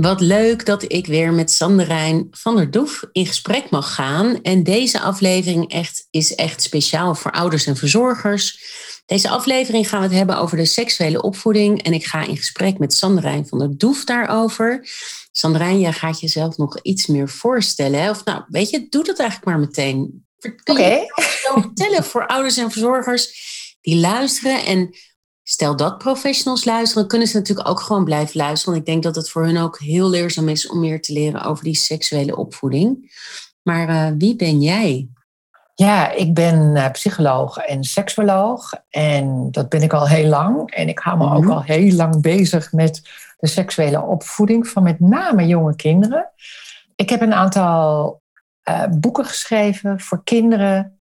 Wat leuk dat ik weer met Sanderijn van der Doef in gesprek mag gaan. En deze aflevering echt, is echt speciaal voor ouders en verzorgers. Deze aflevering gaan we het hebben over de seksuele opvoeding. En ik ga in gesprek met Sanderijn van der Doef daarover. Sanderijn, jij gaat jezelf nog iets meer voorstellen. Of nou, weet je, doe dat eigenlijk maar meteen. Kun je vertellen voor ouders en verzorgers die luisteren en Stel dat professionals luisteren, kunnen ze natuurlijk ook gewoon blijven luisteren. Want ik denk dat het voor hun ook heel leerzaam is om meer te leren over die seksuele opvoeding. Maar uh, wie ben jij? Ja, ik ben uh, psycholoog en seksuoloog. En dat ben ik al heel lang. En ik hou me ook mhm. al heel lang bezig met de seksuele opvoeding van met name jonge kinderen. Ik heb een aantal uh, boeken geschreven voor kinderen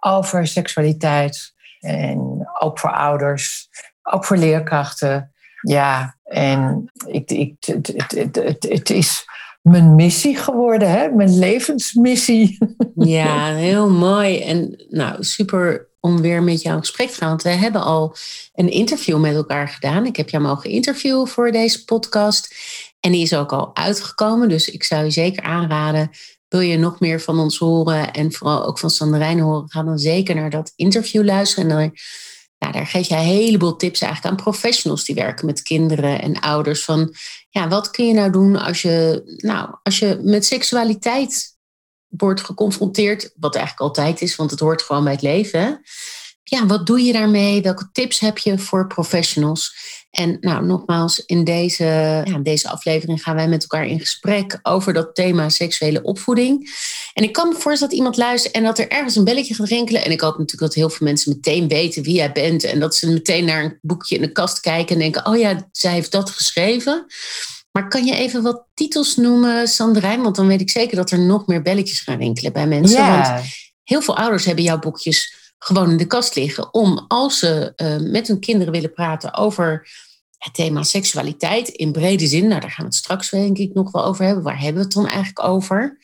over seksualiteit. En ook voor ouders ook voor leerkrachten. Ja, en ik, ik, het, het, het, het is mijn missie geworden, hè? mijn levensmissie. Ja, heel mooi. En nou, super om weer met jou in gesprek te gaan. Want we hebben al een interview met elkaar gedaan. Ik heb jou mogen interviewen voor deze podcast. En die is ook al uitgekomen. Dus ik zou je zeker aanraden. Wil je nog meer van ons horen en vooral ook van Sanderijn horen? Ga dan zeker naar dat interview luisteren. En daar geef jij een heleboel tips eigenlijk aan professionals die werken met kinderen en ouders. Van ja, wat kun je nou doen als je, nou, als je met seksualiteit wordt geconfronteerd, wat eigenlijk altijd is, want het hoort gewoon bij het leven. Ja, wat doe je daarmee? Welke tips heb je voor professionals? En nou, nogmaals, in deze, ja, deze aflevering gaan wij met elkaar in gesprek over dat thema seksuele opvoeding. En ik kan me voorstellen dat iemand luistert en dat er ergens een belletje gaat rinkelen. En ik hoop natuurlijk dat heel veel mensen meteen weten wie jij bent. En dat ze meteen naar een boekje in de kast kijken en denken: oh ja, zij heeft dat geschreven. Maar kan je even wat titels noemen, Sandrijn? Want dan weet ik zeker dat er nog meer belletjes gaan rinkelen bij mensen. Ja. Want heel veel ouders hebben jouw boekjes gewoon in de kast liggen. Om als ze uh, met hun kinderen willen praten over het thema seksualiteit in brede zin. Nou, daar gaan we het straks denk ik nog wel over hebben. Waar hebben we het dan eigenlijk over?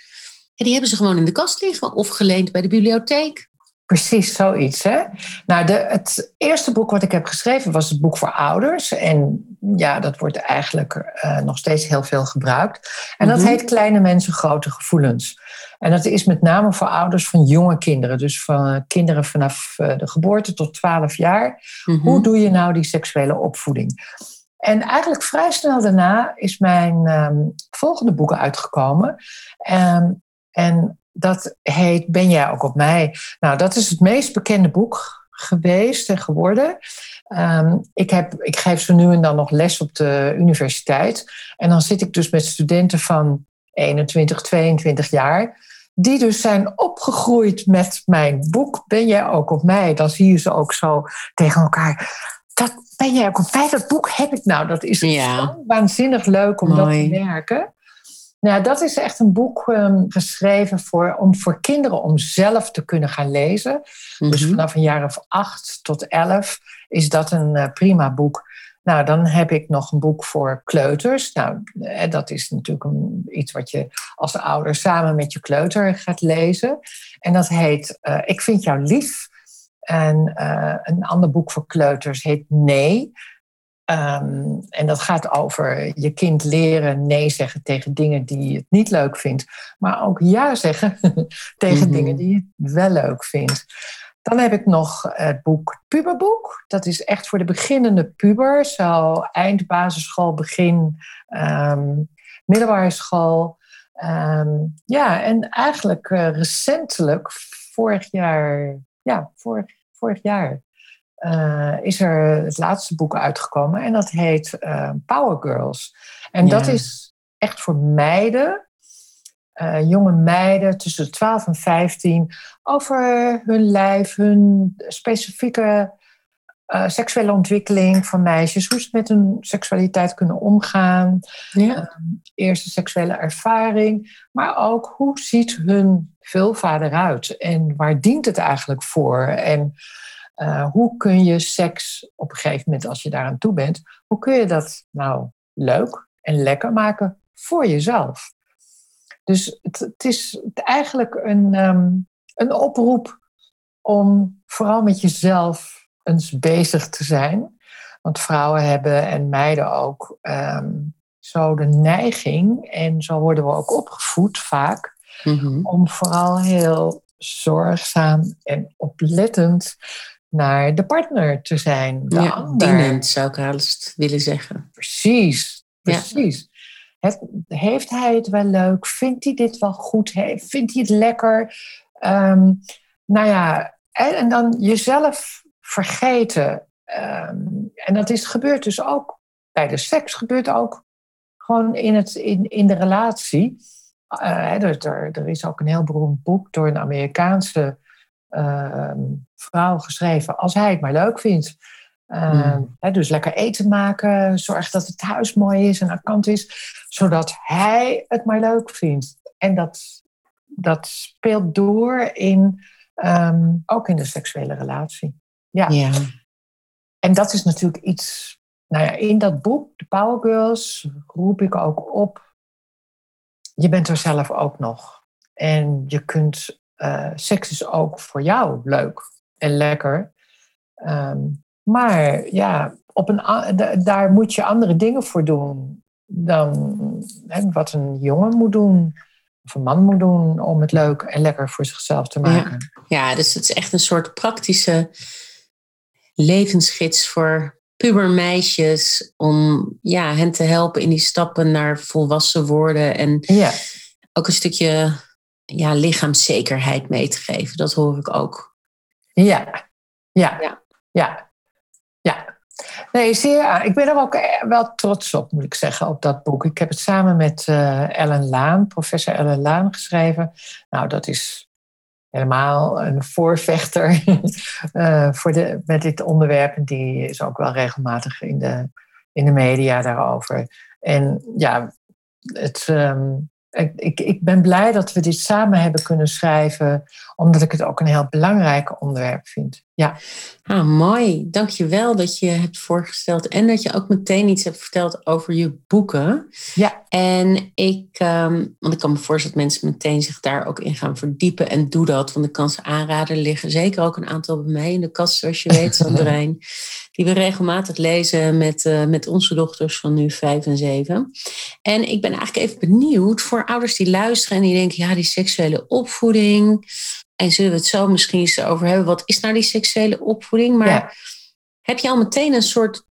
Ja, die hebben ze gewoon in de kast liggen of geleend bij de bibliotheek. Precies, zoiets. Hè? Nou, de, het eerste boek wat ik heb geschreven was het boek voor ouders. En ja, dat wordt eigenlijk uh, nog steeds heel veel gebruikt. En dat mhm. heet Kleine Mensen, Grote Gevoelens. En dat is met name voor ouders van jonge kinderen. Dus van kinderen vanaf eh, de geboorte tot 12 jaar. Mhm. Hoe doe je nou die seksuele opvoeding? En eigenlijk vrij snel daarna is mijn um, volgende boek uitgekomen. Um, en dat heet Ben jij ook op mij? Nou, dat is het meest bekende boek geweest en geworden. Um, ik, heb, ik geef zo nu en dan nog les op de universiteit. En dan zit ik dus met studenten van 21, 22 jaar. Die dus zijn opgegroeid met mijn boek. Ben jij ook op mij? Dan zie je ze ook zo tegen elkaar. Dat ben jij ook op mij? Dat boek heb ik nou. Dat is ja. waanzinnig leuk om dat te merken. Nou, dat is echt een boek um, geschreven voor, om voor kinderen om zelf te kunnen gaan lezen. Dus mhm. vanaf een jaar of acht tot elf is dat een uh, prima boek. Nou, dan heb ik nog een boek voor kleuters. Nou, eh, dat is natuurlijk een, iets wat je als ouder samen met je kleuter gaat lezen. En dat heet uh, Ik vind jou lief. En uh, een ander boek voor kleuters heet Nee. Um, en dat gaat over je kind leren nee zeggen tegen dingen die het niet leuk vindt, maar ook ja zeggen tegen mhm. dingen die je wel leuk vindt. Dan heb ik nog het boek Puberboek. Dat is echt voor de beginnende puber. Zo eind basisschool, begin um, middelbare school. Ehm, ja, en eigenlijk uh, recentelijk, vorig jaar, ja, vorig, vorig jaar, uh, is er het laatste boek uitgekomen. En dat heet uh, Power Girls. En dat is echt voor meiden uh, jonge meiden tussen de 12 en 15 over hun lijf, hun specifieke uh, seksuele ontwikkeling van meisjes, hoe ze met hun seksualiteit kunnen omgaan, ja. uh, eerste seksuele ervaring, maar ook hoe ziet hun vulva eruit en waar dient het eigenlijk voor en hoe kun je seks op een gegeven moment, als je daaraan toe bent, hoe kun je dat nou leuk en lekker maken voor jezelf? Dus het, het is eigenlijk een, ehm, een oproep om vooral met jezelf eens bezig te zijn. Want vrouwen hebben en meiden ook ehm, zo de neiging, en zo worden we ook opgevoed vaak, mhm. om vooral heel zorgzaam en oplettend naar de partner te zijn. De ja, ander. dienend zou ik haast willen zeggen. Precies, precies heeft hij het wel leuk? Vindt hij dit wel goed? Vindt hij het lekker? Um, nou ja, en, dan jezelf vergeten. Ehm, en dat is gebeurd dus ook bij de seks, gebeurt ook gewoon in, het, in, in de relatie. Uh, er, er, is ook een heel beroemd boek door een Amerikaanse ehm, vrouw geschreven. Als hij het maar leuk vindt. Mm. dus lekker eten maken, zorg dat het huis mooi is en aan kant is, zodat hij het maar leuk vindt. En dat, dat speelt door in, ehm, ook in de seksuele relatie. Ja. ja. En dat is natuurlijk iets, nou ja, in dat boek, de Power Girls, roep ik ook op, je bent er zelf ook nog. En je kunt, uh, seks is ook voor jou leuk en lekker. Um, maar ja, op een, daar moet je andere dingen voor doen dan hè, wat een jongen moet doen. Of een man moet doen om het leuk en lekker voor zichzelf te maken. Ja, dus het is echt een soort praktische levensgids voor pubermeisjes. Om ja, hen te helpen in die stappen naar volwassen worden. En ja. ook een stukje ja, lichaamszekerheid mee te geven. Dat hoor ik ook. Ja. ja. Ja, nee, zeer. Ik ben er ook wel trots op, moet ik zeggen, op dat boek. Ik heb het samen met uh, Ellen Laan, professor Ellen Laan, geschreven. Nou, dat is helemaal een voorvechter voor de, met dit onderwerp. En die is ook wel regelmatig in de, in de media daarover. En ja, het, um, ik, ik ben blij dat we dit samen hebben kunnen schrijven, omdat ik het ook een heel belangrijk onderwerp vind. Ja. Ah, mooi. Dank je wel dat je hebt voorgesteld en dat je ook meteen iets hebt verteld over je boeken. Ja. En ik, um, want ik kan me voorstellen dat mensen meteen zich daar ook in gaan verdiepen en doe dat, want ik kan ze aanraden. Er liggen zeker ook een aantal bij mij in de kast, zoals je weet, Sandrijn, die we regelmatig lezen met, uh, met onze dochters van nu vijf en zeven. En ik ben eigenlijk even benieuwd voor ouders die luisteren en die denken, ja, die seksuele opvoeding, en zullen we het zo misschien eens over hebben. Wat is nou die seksuele opvoeding? Maar heb je al meteen een soort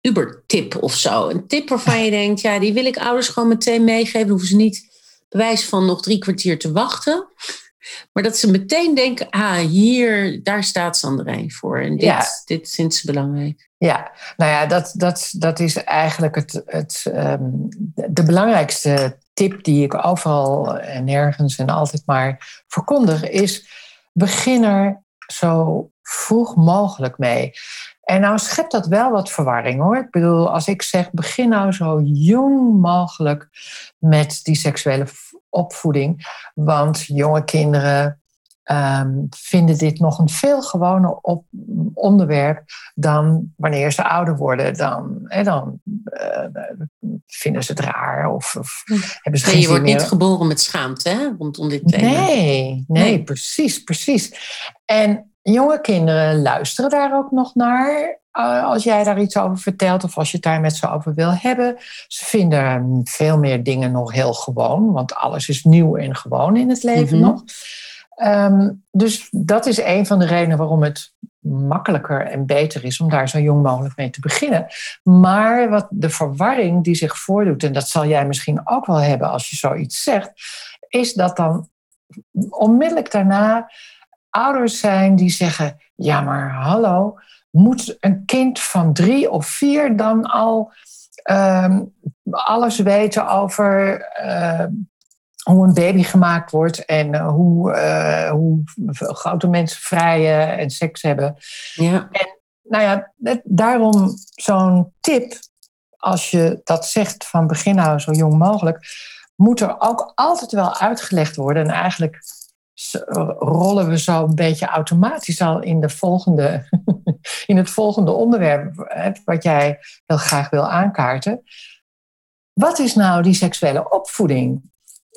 Uber-tip of zo? Een tip waarvan je denkt, ja, die wil ik ouders gewoon meteen meegeven. Dan hoeven ze niet bewijs van nog drie kwartier te wachten. Maar dat ze meteen denken, ah, hier, daar staat Sandrijn voor. En dit, ja. dit vindt ze belangrijk. Ja, nou ja, dat, dat, dat is eigenlijk het, het, um, de belangrijkste tip die ik overal en nergens en altijd maar verkondig, is begin er zo vroeg mogelijk mee. En nou schept dat wel wat verwarring hoor. Ik bedoel, als ik zeg begin nou zo jong mogelijk met die seksuele opvoeding. Want jonge kinderen um, vinden dit nog een veel gewoner op, onderwerp dan wanneer ze ouder worden. Dan, hè, dan uh, vinden ze het raar of, of hm. hebben ze nee, Je wordt niet geboren met schaamte hè, rondom dit thema. Nee, nee, nee, precies, precies. En jonge kinderen luisteren daar ook nog naar. Uh, als jij daar iets over vertelt of als je het daar met ze over wil hebben. Ze vinden veel meer dingen nog heel gewoon, want alles is nieuw en gewoon in het leven mm -hmm. nog. Ehm, dus dat is een van de redenen waarom het makkelijker en beter is om daar zo jong mogelijk mee te beginnen. Maar wat de verwarring die zich voordoet, en dat zal jij misschien ook wel hebben als je zoiets zegt, is dat dan onmiddellijk daarna ouders zijn die zeggen: Ja, maar hallo, moet een kind van drie of vier dan al ehm, alles weten over uh, hoe een baby gemaakt wordt en uh, hoe, uh, hoe grote mensen vrijen en seks hebben. Ja. En nou ja, daarom zo'n tip, als je dat zegt van begin nou zo jong mogelijk, moet er ook altijd wel uitgelegd worden. En eigenlijk rollen we zo een beetje automatisch al in, de volgende, in het volgende onderwerp, wat jij heel graag wil aankaarten. Wat is nou die seksuele opvoeding?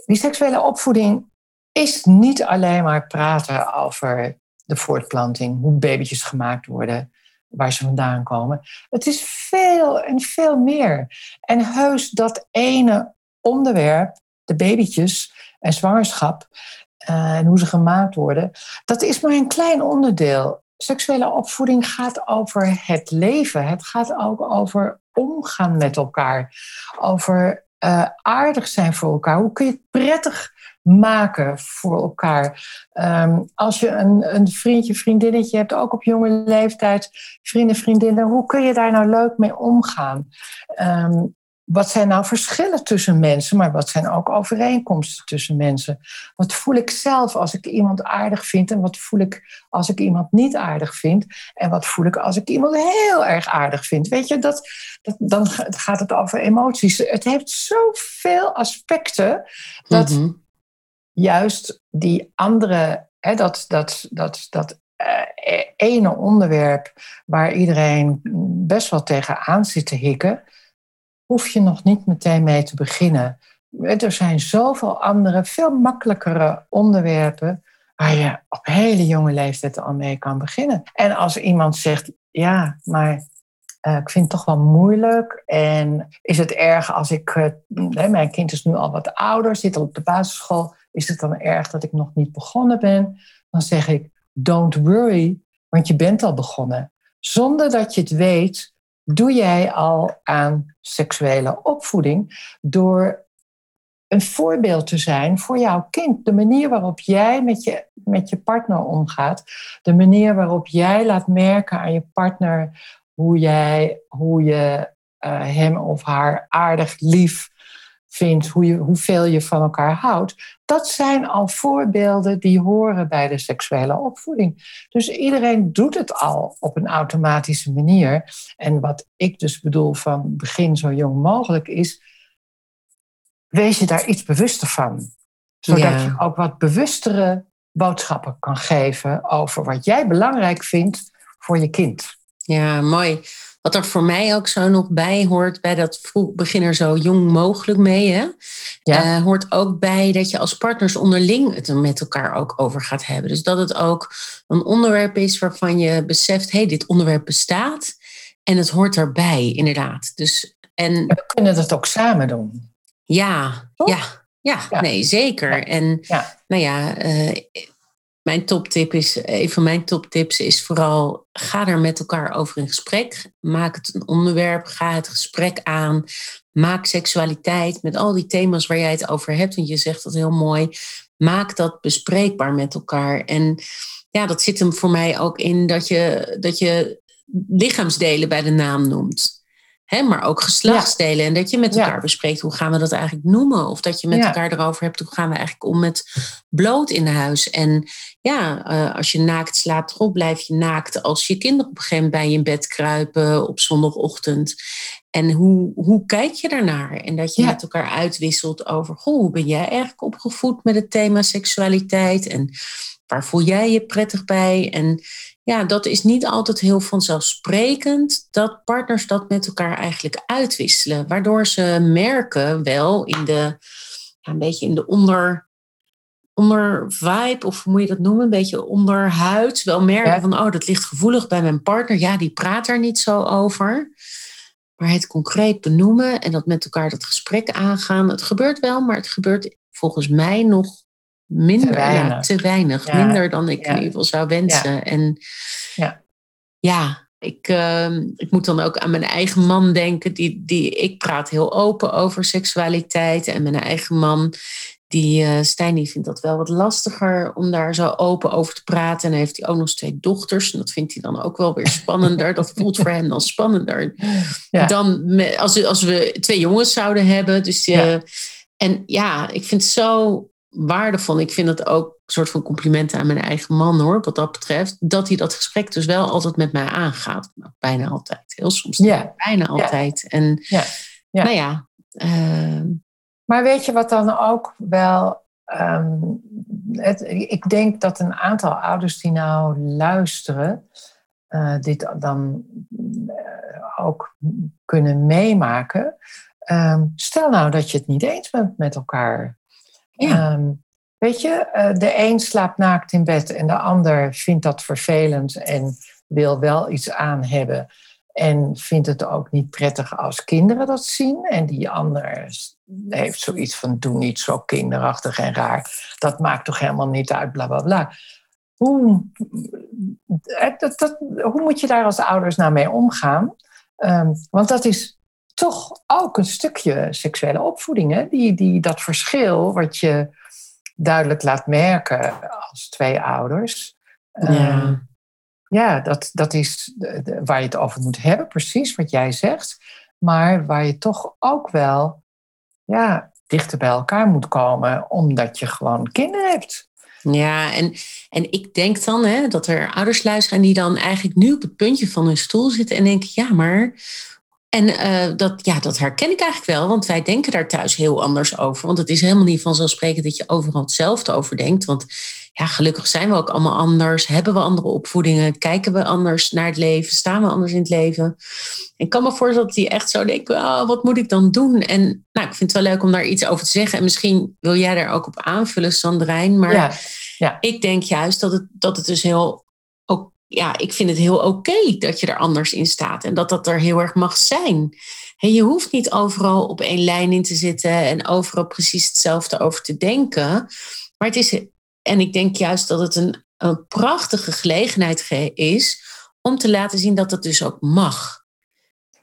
Die seksuele opvoeding is niet alleen maar praten over de voortplanting, hoe babytjes gemaakt worden, waar ze vandaan komen. Het is veel en veel meer. En heus dat ene onderwerp, de babytjes en zwangerschap, uh, en hoe ze gemaakt worden, dat is maar een klein onderdeel. Seksuele opvoeding gaat over het leven. Het gaat ook over omgaan met elkaar. Over uh, aardig zijn voor elkaar. Hoe kun je het prettig maken voor elkaar? Um, als je een, een vriendje, vriendinnetje hebt, ook op jonge leeftijd, vrienden, vriendinnen, hoe kun je daar nou leuk mee omgaan? Um, wat zijn nou verschillen tussen mensen, maar wat zijn ook overeenkomsten tussen mensen? Wat voel ik zelf als ik iemand aardig vind en wat voel ik als ik iemand niet aardig vind? En wat voel ik als ik iemand heel erg aardig vind? Weet je, dat, dat dan gaat het over emoties. Het heeft zoveel aspecten dat mhm. juist die andere, hè, dat, dat, dat, dat uh, ene onderwerp waar iedereen best wel tegenaan zit te hikken hoef je nog niet meteen mee te beginnen. Er zijn zoveel andere, veel makkelijkere onderwerpen waar je op hele jonge leeftijd al mee kan beginnen. En als iemand zegt, ja, maar uh, ik vind het toch wel moeilijk. En is het erg als ik, uh, mijn kind is nu al wat ouder, zit al op de basisschool, is het dan erg dat ik nog niet begonnen ben? Dan zeg ik, don't worry, want je bent al begonnen. Zonder dat je het weet, doe jij al aan seksuele opvoeding door een voorbeeld te zijn voor jouw kind. De manier waarop jij met je, met je partner omgaat, de manier waarop jij laat merken aan je partner hoe, jij, hoe je uh, hem of haar aardig lief vindt, hoe je, hoeveel je van elkaar houdt. Dat zijn al voorbeelden die horen bij de seksuele opvoeding. Dus iedereen doet het al op een automatische manier. En wat ik dus bedoel van begin zo jong mogelijk is, wees je daar iets bewuster van. Zodat je ook wat bewustere boodschappen kan geven over wat jij belangrijk vindt voor je kind. Ja, mooi. Wat er voor mij ook zo nog bij hoort, bij dat vroeg begin er zo jong mogelijk mee, hè? Ja. Uh, hoort ook bij dat je als partners onderling het er met elkaar ook over gaat hebben. Dus dat het ook een onderwerp is waarvan je beseft, hé, hey, dit onderwerp bestaat en het hoort erbij, inderdaad. Dus, en, we kunnen het ook samen doen. Ja, ja, ja, nee, zeker. En nou ja, uh, mijn toptip is, een van mijn toptips is vooral, ga er met elkaar over in gesprek. Maak het een onderwerp, ga het gesprek aan. Maak seksualiteit met al die thema's waar jij het over hebt, want je zegt dat heel mooi. Maak dat bespreekbaar met elkaar. En ja, dat zit hem voor mij ook in dat je, dat je lichaamsdelen bij de naam noemt maar ook geslachtsdelen. En dat je met elkaar bespreekt hoe gaan we dat eigenlijk noemen. Of dat je met elkaar erover hebt hoe gaan we eigenlijk om met bloot in huis. En ja, uh, als je naakt slaapt blijf je naakt. Als je kinderen op een gegeven moment bij je in bed kruipen op zondagochtend. En hoe, hoe kijk je daarnaar? En dat je met elkaar uitwisselt over goh, hoe ben jij eigenlijk opgevoed met het thema seksualiteit? En waar voel jij je prettig bij? En ja, dat is niet altijd heel vanzelfsprekend dat partners dat met elkaar eigenlijk uitwisselen. Waardoor ze merken wel in de, ja, een beetje in de onder, onder vibe, of hoe moet je dat noemen, een beetje onderhuid, wel merken van, oh, dat ligt gevoelig bij mijn partner. Ja, die praat er niet zo over. Maar het concreet benoemen en dat met elkaar dat gesprek aangaan, het gebeurt wel, maar het gebeurt volgens mij nog minder, te weinig, ja, te weinig minder dan ik in ieder geval zou wensen. En ja, ja ik, ehm, ik moet dan ook aan mijn eigen man denken. Die, die, ik praat heel open over seksualiteit. En mijn eigen man, die uh, Stijn, die vindt dat wel wat lastiger om daar zo open over te praten. En dan heeft hij ook nog twee dochters. En dat vindt hij dan ook wel weer spannender. dat voelt voor hem dan spannender. Dan als, als we twee jongens zouden hebben. Dus, uh, En ja, ik vind het zo waardevol. Ik vind het ook een soort van complimenten aan mijn eigen man hoor, wat dat betreft. Dat hij dat gesprek dus wel altijd met mij aangaat. Nou, bijna altijd. Heel soms ja. bijna altijd. En ja. nou ja. Ehm, maar weet je wat dan ook wel. Ehm, het, ik denk dat een aantal ouders die nou luisteren, uh, dit dan uh, ook kunnen meemaken. Um, stel nou dat je het niet eens bent met elkaar. Ja. weet je, uh, de een slaapt naakt in bed en de ander vindt dat vervelend en wil wel iets aan hebben. En vindt het ook niet prettig als kinderen dat zien. En die ander heeft zoiets van: doe niet zo kinderachtig en raar. Dat maakt toch helemaal niet uit, bla bla bla. Hoe, dat, dat, hoe moet je daar als ouders nou mee omgaan? Um, want dat is toch ook een stukje seksuele opvoeding. Hè? Die, die, dat verschil wat je duidelijk laat merken als twee ouders. Ja. Ehm, ja, dat, dat is de, waar je het over moet hebben, precies wat jij zegt. Maar waar je toch ook wel ja, dichter bij elkaar moet komen, omdat je gewoon kinderen hebt. Ja, en, en ik denk dan hè, dat er ouders luisteren die dan eigenlijk nu op het puntje van hun stoel zitten en denken, ja, maar en uh, dat, ja, dat herken ik eigenlijk wel, want wij denken daar thuis heel anders over. Want het is helemaal niet vanzelfsprekend dat je overal hetzelfde over denkt. Want ja, gelukkig zijn we ook allemaal anders, hebben we andere opvoedingen, kijken we anders naar het leven, staan we anders in het leven. En ik kan me voorstellen dat die echt zo denken, oh, wat moet ik dan doen? En nou, ik vind het wel leuk om daar iets over te zeggen. En misschien wil jij daar ook op aanvullen, Sandrijn. Maar ja, ja. ik denk juist dat het, dat het dus heel ja, ik vind het heel oké dat je er anders in staat en dat dat er heel erg mag zijn. En je hoeft niet overal op één lijn in te zitten en overal precies hetzelfde over te denken. Maar het is, en ik denk juist dat het een, een prachtige gelegenheid is om te laten zien dat het dus ook mag.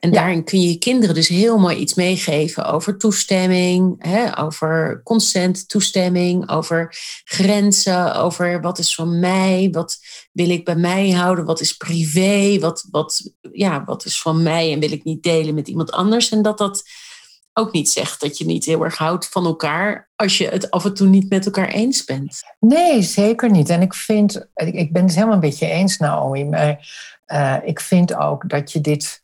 En daarin kun je je kinderen dus heel mooi iets meegeven over toestemming, hè, over consent, toestemming, over grenzen, over wat is van mij, wat wil ik bij mij houden, wat is privé, wat, wat, ja, wat is van mij en wil ik niet delen met iemand anders. En dat dat ook niet zegt dat je niet heel erg houdt van elkaar als je het af en toe niet met elkaar eens bent. Nee, zeker niet. En ik vind, ik ben het helemaal een beetje eens, Naomi, maar uh, ik vind ook dat je dit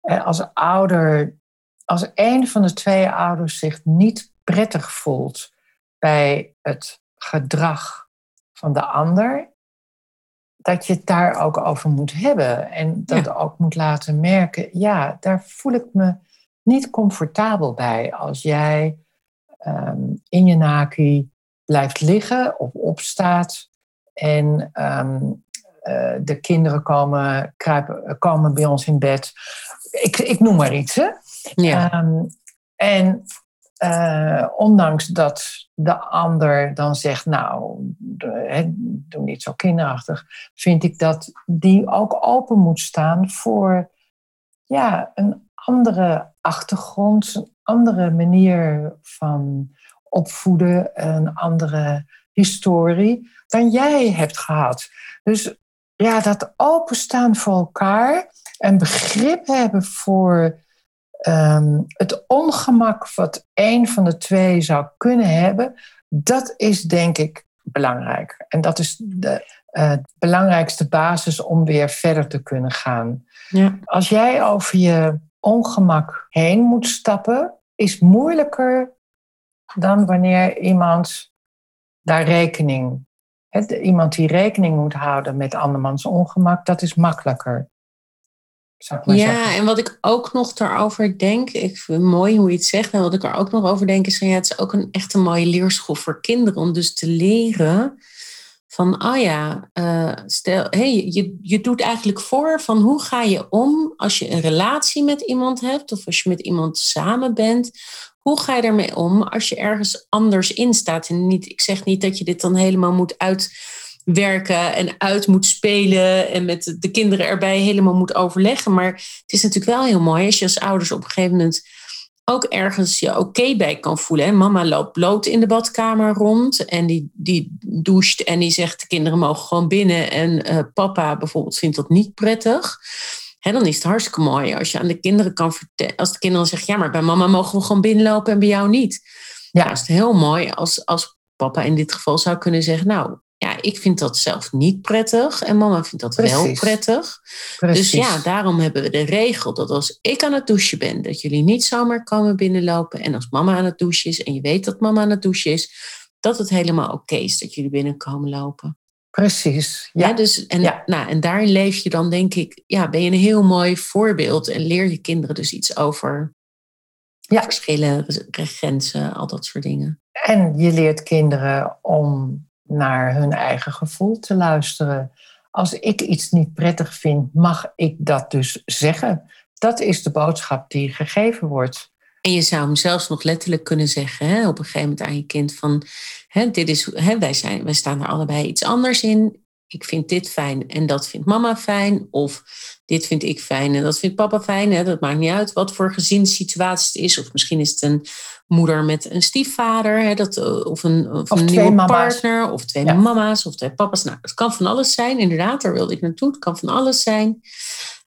als ouder, als een van de twee ouders zich niet prettig voelt bij het gedrag van de ander, dat je het daar ook over moet hebben en dat ook moet laten merken. Ja, daar voel ik me niet comfortabel bij als jij ehm, in je naki blijft liggen of opstaat en ehm, eh, de kinderen komen, kruipen, komen bij ons in bed ik, ik noem maar iets. Hè? Ja. Ehm, en uh, ondanks dat de ander dan zegt, nou, doe niet zo kinderachtig, vind ik dat die ook open moet staan voor ja, een andere achtergrond, een andere manier van opvoeden, een andere historie dan jij hebt gehad. Dus ja, dat openstaan voor elkaar en begrip hebben voor ehm, het ongemak wat een van de twee zou kunnen hebben, dat is denk ik belangrijk. En dat is de uh, belangrijkste basis om weer verder te kunnen gaan. Ja. Als jij over je ongemak heen moet stappen, is moeilijker dan wanneer iemand daar rekening iemand die rekening moet houden met andermans ongemak, dat is makkelijker. ja, en wat ik ook nog daarover denk, ik vind het mooi hoe je het zegt, en wat ik er ook nog over denk, is ja, het is ook een echt een mooie leerschool voor kinderen om dus te leren van, oh ja, uh, stel, hey, je, je doet eigenlijk voor van hoe ga je om als je een relatie met iemand hebt of als je met iemand samen bent, hoe ga je ermee om als je ergens anders in staat? En niet, ik zeg niet dat je dit dan helemaal moet uitwerken en uit moet spelen en met de kinderen erbij helemaal moet overleggen. Maar het is natuurlijk wel heel mooi als je als ouders op een gegeven moment ook ergens je oké bij kan voelen. Hè? Mama loopt bloot in de badkamer rond en die, die doucht en die zegt de kinderen mogen gewoon binnen en uh, papa bijvoorbeeld vindt dat niet prettig. Hè, dan is het hartstikke mooi als je aan de kinderen kan vertellen, als de kinderen zeggen, ja maar bij mama mogen we gewoon binnenlopen en bij jou niet. Ja, dan is het heel mooi als, als papa in dit geval zou kunnen zeggen, nou ja, ik vind dat zelf niet prettig en mama vindt dat wel prettig. Dus ja, daarom hebben we de regel dat als ik aan het douchen ben, dat jullie niet zomaar komen binnenlopen. En als mama aan het douchen is en je weet dat mama aan het douchen is, dat het helemaal oké is dat jullie binnenkomen lopen. Precies. Ja, dus, en, ja. Nou, en daarin leef je dan, denk ik, ja, ben je een heel mooi voorbeeld en leer je kinderen dus iets over ja. verschillen, grenzen, al dat soort dingen. En je leert kinderen om naar hun eigen gevoel te luisteren. Als ik iets niet prettig vind, mag ik dat dus zeggen. Dat is de boodschap die gegeven wordt. En je zou hem zelfs nog letterlijk kunnen zeggen hè, op een gegeven moment aan je kind van, hè, dit is, hè, wij, zijn, wij staan er allebei iets anders in ik vind dit fijn en dat vindt mama fijn. Of dit vind ik fijn en dat vindt papa fijn. Hè? Dat maakt niet uit wat voor gezinssituatie het is. Of misschien is het een moeder met een stiefvader. Hè? Dat, eh, of een, of, een nieuwe partner. Of twee mama's of twee papa's. Nou, het kan van alles zijn. Inderdaad, daar wilde ik naartoe. Het kan van alles zijn.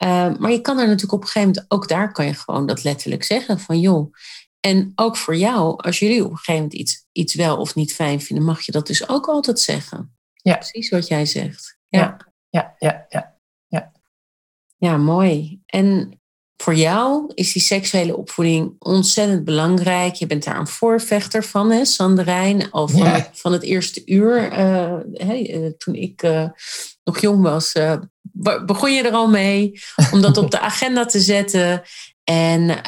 Uh, maar je kan er natuurlijk op een gegeven moment... Ook daar kan je gewoon dat letterlijk zeggen. Van joh... En ook voor jou, als jullie op een gegeven moment iets, iets wel of niet fijn vinden, mag je dat dus ook altijd zeggen. Ja. Precies wat jij zegt. Ja, ja, ja, ja. Ja, ja. mooi. En voor jou is die seksuele opvoeding ontzettend belangrijk. Je bent daar een voorvechter van, hè, Sanderijn. Al van, het, van het eerste uur, uh, hey, toen ik uh, nog jong was, begon je er al mee om dat op de agenda te zetten. En,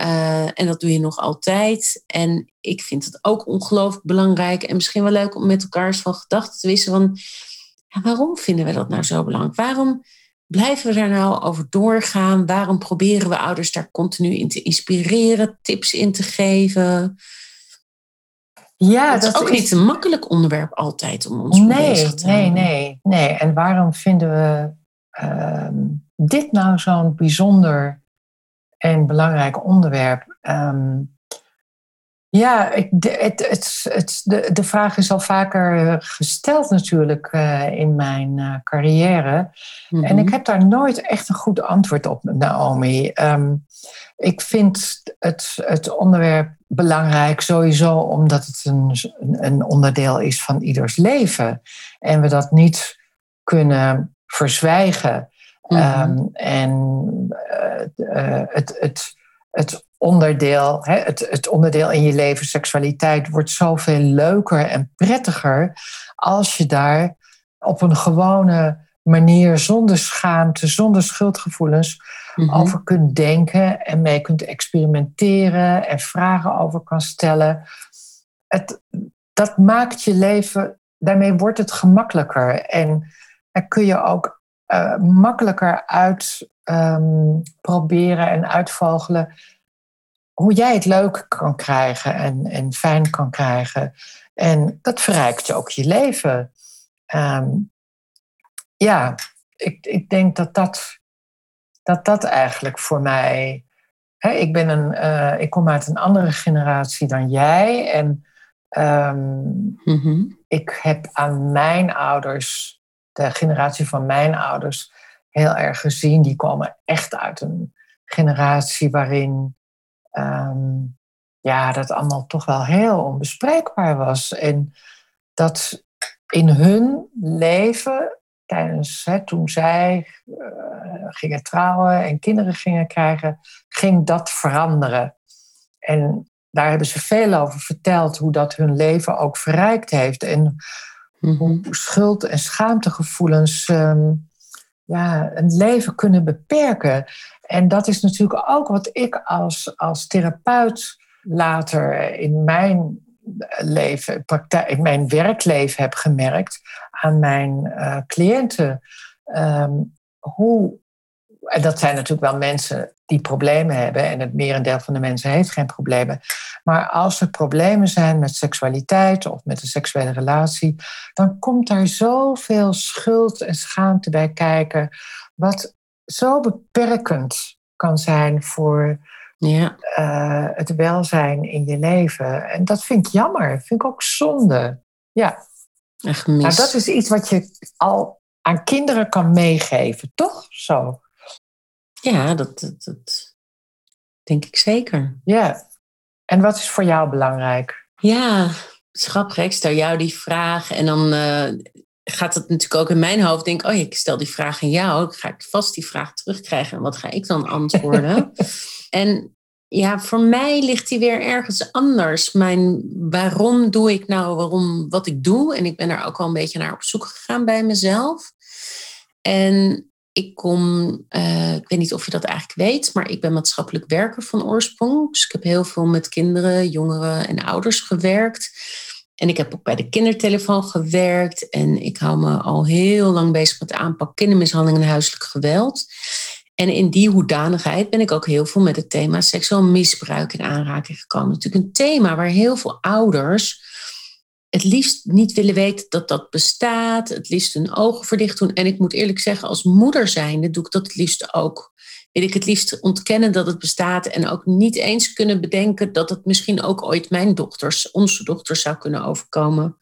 en dat doe je nog altijd. En ik vind het ook ongelooflijk belangrijk en misschien wel leuk om met elkaar eens van gedachten te wisselen. Van, waarom vinden we dat nou zo belangrijk? Waarom blijven we daar nou over doorgaan? Waarom proberen we ouders daar continu in te inspireren, tips in te geven? Ja, dat, is ook niet een makkelijk onderwerp altijd om ons nee, bezig te Nee, nee, nee. En waarom vinden we uh, dit nou zo'n bijzonder en belangrijk onderwerp? Um, ja, ik, het, het, het, de, de vraag is al vaker eh, gesteld natuurlijk uh, in mijn uh, carrière. En ik mhm. heb daar nooit echt een goed antwoord op, Naomi. Um, ik vind het, het onderwerp belangrijk sowieso omdat het een, een onderdeel is van ieders leven. En we dat niet kunnen verzwijgen. Mm um, en het, het, het onderdeel, hè, het, het onderdeel in je leven, seksualiteit, wordt zoveel leuker en prettiger als je daar op een gewone manier, zonder schaamte, zonder schuldgevoelens, mhm. over kunt denken en mee kunt experimenteren en vragen over kan stellen. Het, dat maakt je leven, daarmee wordt het gemakkelijker en dan kun je ook uh, makkelijker uitproberen ehm, um, en uitvogelen hoe jij het leuk kan krijgen en, en fijn kan krijgen. En dat verrijkt ook je leven. Ehm, ja, ik, ik denk dat dat, dat dat eigenlijk voor mij. Hè, ik, ben een, uh, ik kom uit een andere generatie dan jij. En um, mm-hmm. ik heb aan mijn ouders, de generatie van mijn ouders, heel erg gezien. Die komen echt uit een generatie waarin um, ja, dat allemaal toch wel heel onbespreekbaar was. En dat in hun leven, tijdens, hè, toen zij uh, gingen trouwen en kinderen gingen krijgen, ging dat veranderen. En daar hebben ze veel over verteld, hoe dat hun leven ook verrijkt heeft. En mhm. hoe schuld- en schaamtegevoelens um, ja, een leven kunnen beperken. En dat is natuurlijk ook wat ik als, als therapeut later in mijn leven, praktijk, in mijn werkleven heb gemerkt aan mijn uh, cliënten. Um, hoe, en dat zijn natuurlijk wel mensen die problemen hebben. En het merendeel van de mensen heeft geen problemen. Maar als er problemen zijn met seksualiteit of met een seksuele relatie, dan komt daar zoveel schuld en schaamte bij kijken. Wat zo beperkend kan zijn voor ja. Uh, het welzijn in je leven. En dat vind ik jammer. Vind ik ook zonde. Ja. Echt mis. Nou, dat is iets wat je al aan kinderen kan meegeven, toch? Zo. Ja, dat, dat, dat denk ik zeker. Ja. En wat is voor jou belangrijk? Ja, grappig. Ik stel jou die vraag en dan uh, gaat het natuurlijk ook in mijn hoofd. Denk, oh, ik stel die vraag aan jou. Ga ik vast die vraag terugkrijgen en wat ga ik dan antwoorden? en ja, voor mij ligt die weer ergens anders. Mijn waarom doe ik nou waarom wat ik doe? En ik ben daar ook wel een beetje naar op zoek gegaan bij mezelf. En ik kom, uh, ik weet niet of je dat eigenlijk weet, maar ik ben maatschappelijk werker van oorsprong. Dus ik heb heel veel met kinderen, jongeren en ouders gewerkt. En ik heb ook bij de kindertelefoon gewerkt. En ik hou me al heel lang bezig met de aanpak kindermishandeling en huiselijk geweld. En in die hoedanigheid ben ik ook heel veel met het thema seksueel misbruik in aanraking gekomen. Natuurlijk een thema waar heel veel ouders het liefst niet willen weten dat dat bestaat, het liefst hun ogen verdicht doen. En ik moet eerlijk zeggen, als moeder zijnde doe ik dat het liefst ook. Wil ik het liefst ontkennen dat het bestaat en ook niet eens kunnen bedenken dat het misschien ook ooit mijn dochters, onze dochters zou kunnen overkomen.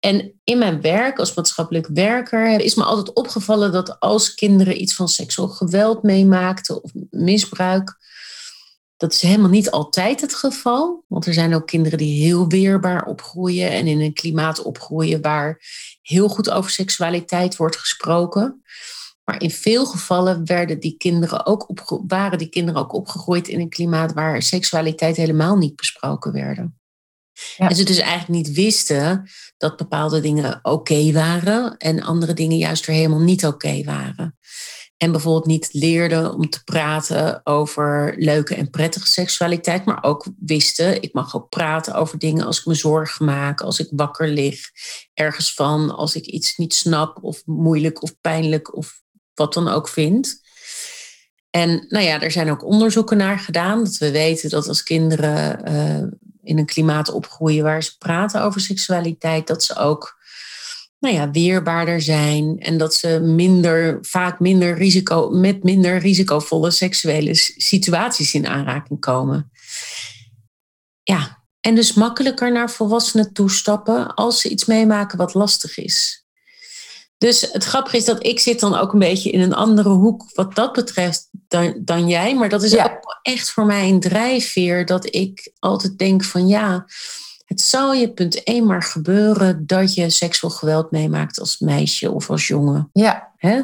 En in mijn werk als maatschappelijk werker is me altijd opgevallen dat als kinderen iets van seksueel geweld meemaakten of misbruik, dat is helemaal niet altijd het geval, want er zijn ook kinderen die heel weerbaar opgroeien en in een klimaat opgroeien waar heel goed over seksualiteit wordt gesproken. Maar in veel gevallen werden die kinderen ook waren die kinderen ook opgegroeid in een klimaat waar seksualiteit helemaal niet besproken werden. En ze dus eigenlijk niet wisten dat bepaalde dingen oké waren en andere dingen juist weer helemaal niet oké waren. En bijvoorbeeld niet leerden om te praten over leuke en prettige seksualiteit, maar ook wisten, ik mag ook praten over dingen als ik me zorgen maak, als ik wakker lig, ergens van, als ik iets niet snap of moeilijk of pijnlijk of wat dan ook vind. En nou ja, er zijn ook onderzoeken naar gedaan, dat we weten dat als kinderen uh, in een klimaat opgroeien waar ze praten over seksualiteit, dat ze ook nou ja, weerbaarder zijn en dat ze minder, vaak minder risico, met minder risicovolle seksuele situaties in aanraking komen. Ja, en dus makkelijker naar volwassenen toestappen als ze iets meemaken wat lastig is. Dus het grappige is dat ik zit dan ook een beetje in een andere hoek wat dat betreft dan, dan jij. Maar dat is ook echt voor mij een drijfveer dat ik altijd denk van ja, het zal je punt 1 maar gebeuren dat je seksueel geweld meemaakt als meisje of als jongen. Ja. Hè?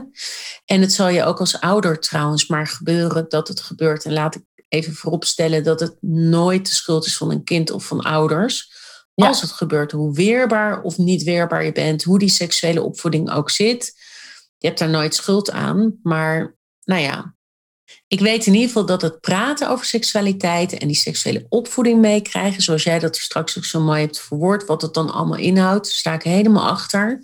En het zal je ook als ouder trouwens maar gebeuren dat het gebeurt. En laat ik even vooropstellen dat het nooit de schuld is van een kind of van ouders. Als het gebeurt, hoe weerbaar of niet weerbaar je bent, hoe die seksuele opvoeding ook zit. Je hebt daar nooit schuld aan. Maar nou ja, ik weet in ieder geval dat het praten over seksualiteit en die seksuele opvoeding meekrijgen, zoals jij dat straks ook zo mooi hebt verwoord, wat het dan allemaal inhoudt, sta ik helemaal achter.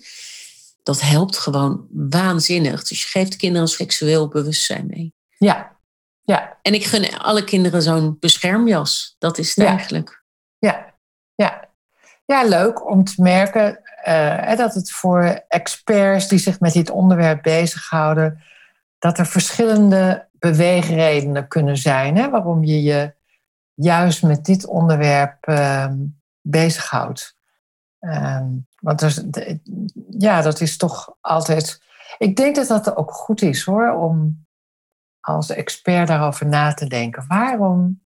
Dat helpt gewoon waanzinnig. Dus je geeft kinderen een seksueel bewustzijn mee. Ja, ja. En ik gun alle kinderen zo'n beschermjas. Dat is het eigenlijk. Ja. Ja, leuk om te merken uh, dat het voor experts die zich met dit onderwerp bezighouden, dat er verschillende beweegredenen kunnen zijn hè, waarom je je juist met dit onderwerp uh, bezighoudt. Uh, want er, ja, dat is toch altijd. Ik denk dat dat ook goed is hoor, om als expert daarover na te denken. Waarom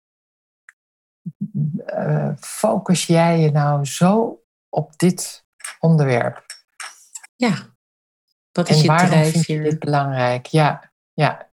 uh, focus jij je nou zo op dit onderwerp? Ja, wat is en je waarom vind je dit belangrijk? Ja, ja.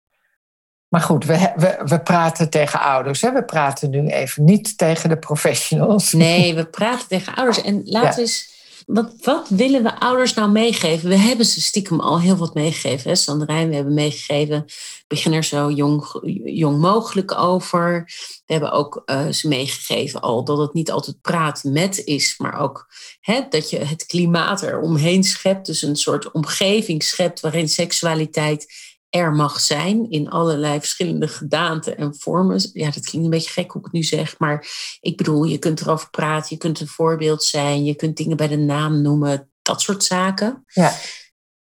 Maar goed, we, we, we praten tegen ouders. Hè? We praten nu even niet tegen de professionals. Nee, we praten tegen ouders. En laten we eens. Wat, wat willen we ouders nou meegeven? We hebben ze stiekem al heel wat meegegeven. Hè? We hebben meegegeven. Begin er zo jong, jong mogelijk over. We hebben ook uh, ze meegegeven al dat het niet altijd praten met is, maar ook hè, dat je het klimaat eromheen schept. Dus een soort omgeving schept waarin seksualiteit er mag zijn in allerlei verschillende gedaanten en vormen. Ja, dat klinkt een beetje gek hoe ik het nu zeg, maar ik bedoel, je kunt erover praten, je kunt een voorbeeld zijn, je kunt dingen bij de naam noemen, dat soort zaken. Ja.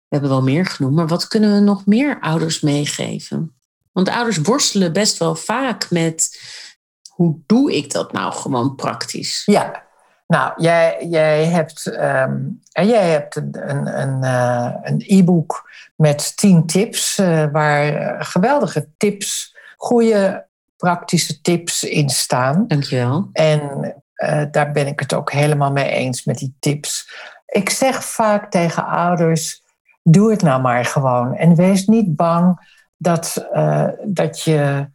We hebben wel meer genoemd, maar wat kunnen we nog meer ouders meegeven? Want ouders worstelen best wel vaak met hoe doe ik dat nou gewoon praktisch? Ja, nou, jij, jij hebt, um, jij hebt een, een, een, een e-book met tien tips, uh, waar geweldige tips, goede praktische tips in staan. Dankjewel. En uh, daar ben ik het ook helemaal mee eens met die tips. Ik zeg vaak tegen ouders: doe het nou maar gewoon. En wees niet bang dat, dat, je,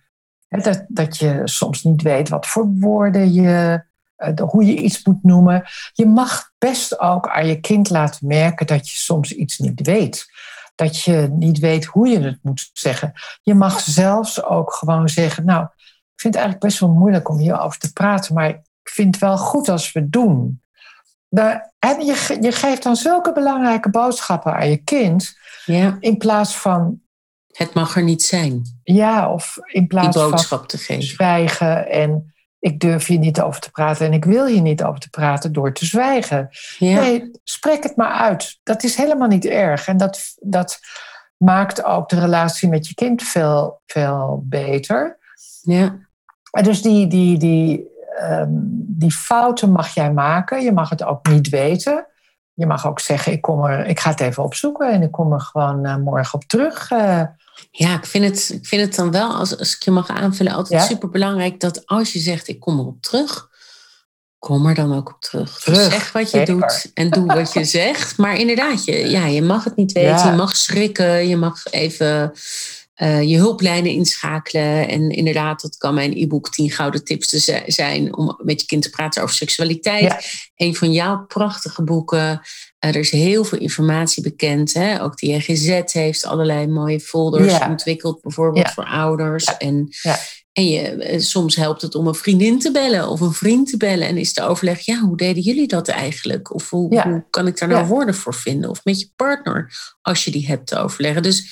dat, dat je soms niet weet wat voor woorden je eh, hoe je iets moet noemen. Je mag best ook aan je kind laten merken dat je soms iets niet weet. Dat je niet weet hoe je het moet zeggen. Je mag zelfs ook gewoon zeggen: Nou, ik vind het eigenlijk best wel moeilijk om hierover te praten, maar ik vind het wel goed als we het doen. En je, je geeft dan zulke belangrijke boodschappen aan je kind, ja. in plaats van. Het mag er niet zijn. Ja, of in plaats Die boodschap van te geven. zwijgen en ik durf hier niet over te praten en ik wil hier niet over te praten door te zwijgen. Ja. Nee, spreek het maar uit. Dat is helemaal niet erg. En dat, dat maakt ook de relatie met je kind veel, veel beter. Ja. En dus die, die, die, um, die fouten mag jij maken. Je mag het ook niet weten. Je mag ook zeggen, ik, kom er, ik ga het even opzoeken en ik kom er gewoon uh, morgen op terug. Uh, ja, ik vind het, ik vind het dan wel, als, als ik je mag aanvullen, altijd Ja. super belangrijk dat als je zegt ik kom erop terug, kom er dan ook op terug. Dus zeg wat je zeker. doet en doe wat je zegt. Maar inderdaad, je, ja, je mag het niet weten, Ja. je mag schrikken, je mag even eh, je hulplijnen inschakelen. En inderdaad, dat kan mijn e-book 10 gouden tips te zi- zijn om met je kind te praten over seksualiteit. Ja. Een van jouw prachtige boeken. Er is heel veel informatie bekend. Hè? Ook de JGZ heeft allerlei mooie folders Ja. ontwikkeld, bijvoorbeeld Ja. voor ouders. Ja. En, Ja. en je, eh, soms helpt het om een vriendin te bellen of een vriend te bellen. En is de overleg, ja, hoe deden jullie dat eigenlijk? Of hoe, kan ik daar nou woorden voor vinden? Of met je partner, als je die hebt te overleggen. Dus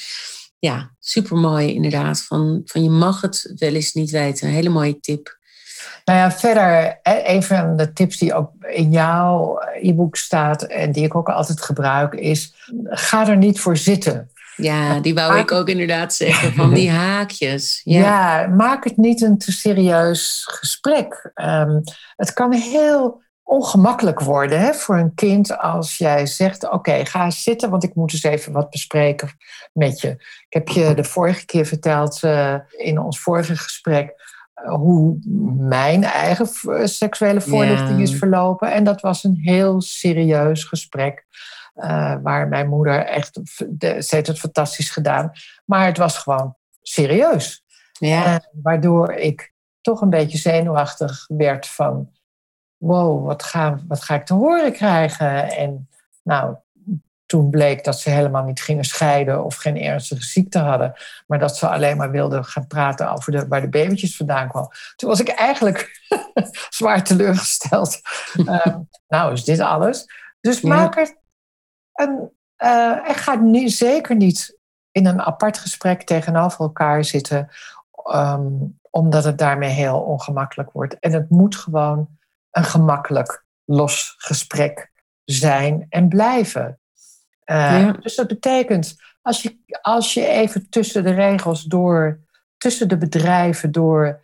ja, supermooi inderdaad. Van, van je mag het wel eens niet weten. Een hele mooie tip. Nou ja, verder, een van de tips die ook in jouw e-book staat en die ik ook altijd gebruik, is: ga er niet voor zitten. Ja, die wou ik ook inderdaad zeggen. Van die haakjes. Ja. Ja, maak het niet een te serieus gesprek. Ehm, het kan heel ongemakkelijk worden hè, voor een kind als jij zegt: Oké, ga zitten, want ik moet eens even wat bespreken met je. Ik heb je de vorige keer verteld eh, in ons vorige gesprek hoe mijn eigen seksuele voorlichting is verlopen. En dat was een heel serieus gesprek. eh, waar mijn moeder echt, de, ze heeft het fantastisch gedaan, maar het was gewoon serieus. ja. Eh, waardoor ik toch een beetje zenuwachtig werd van... wow, wat ga, wat ga ik te horen krijgen? En nou, toen bleek dat ze helemaal niet gingen scheiden... of geen ernstige ziekte hadden... maar dat ze alleen maar wilden gaan praten over de, waar de babytjes vandaan kwamen. Toen was ik eigenlijk zwaar teleurgesteld. Eh, nou, is dit alles? Dus Ja. maak er een... en ga niet, zeker niet in een apart gesprek tegenover elkaar zitten... Ehm, omdat het daarmee heel ongemakkelijk wordt. En het moet gewoon een gemakkelijk, los gesprek zijn en blijven. Eh, Ja. Dus dat betekent, als je, als je even tussen de regels door, tussen de bedrijven door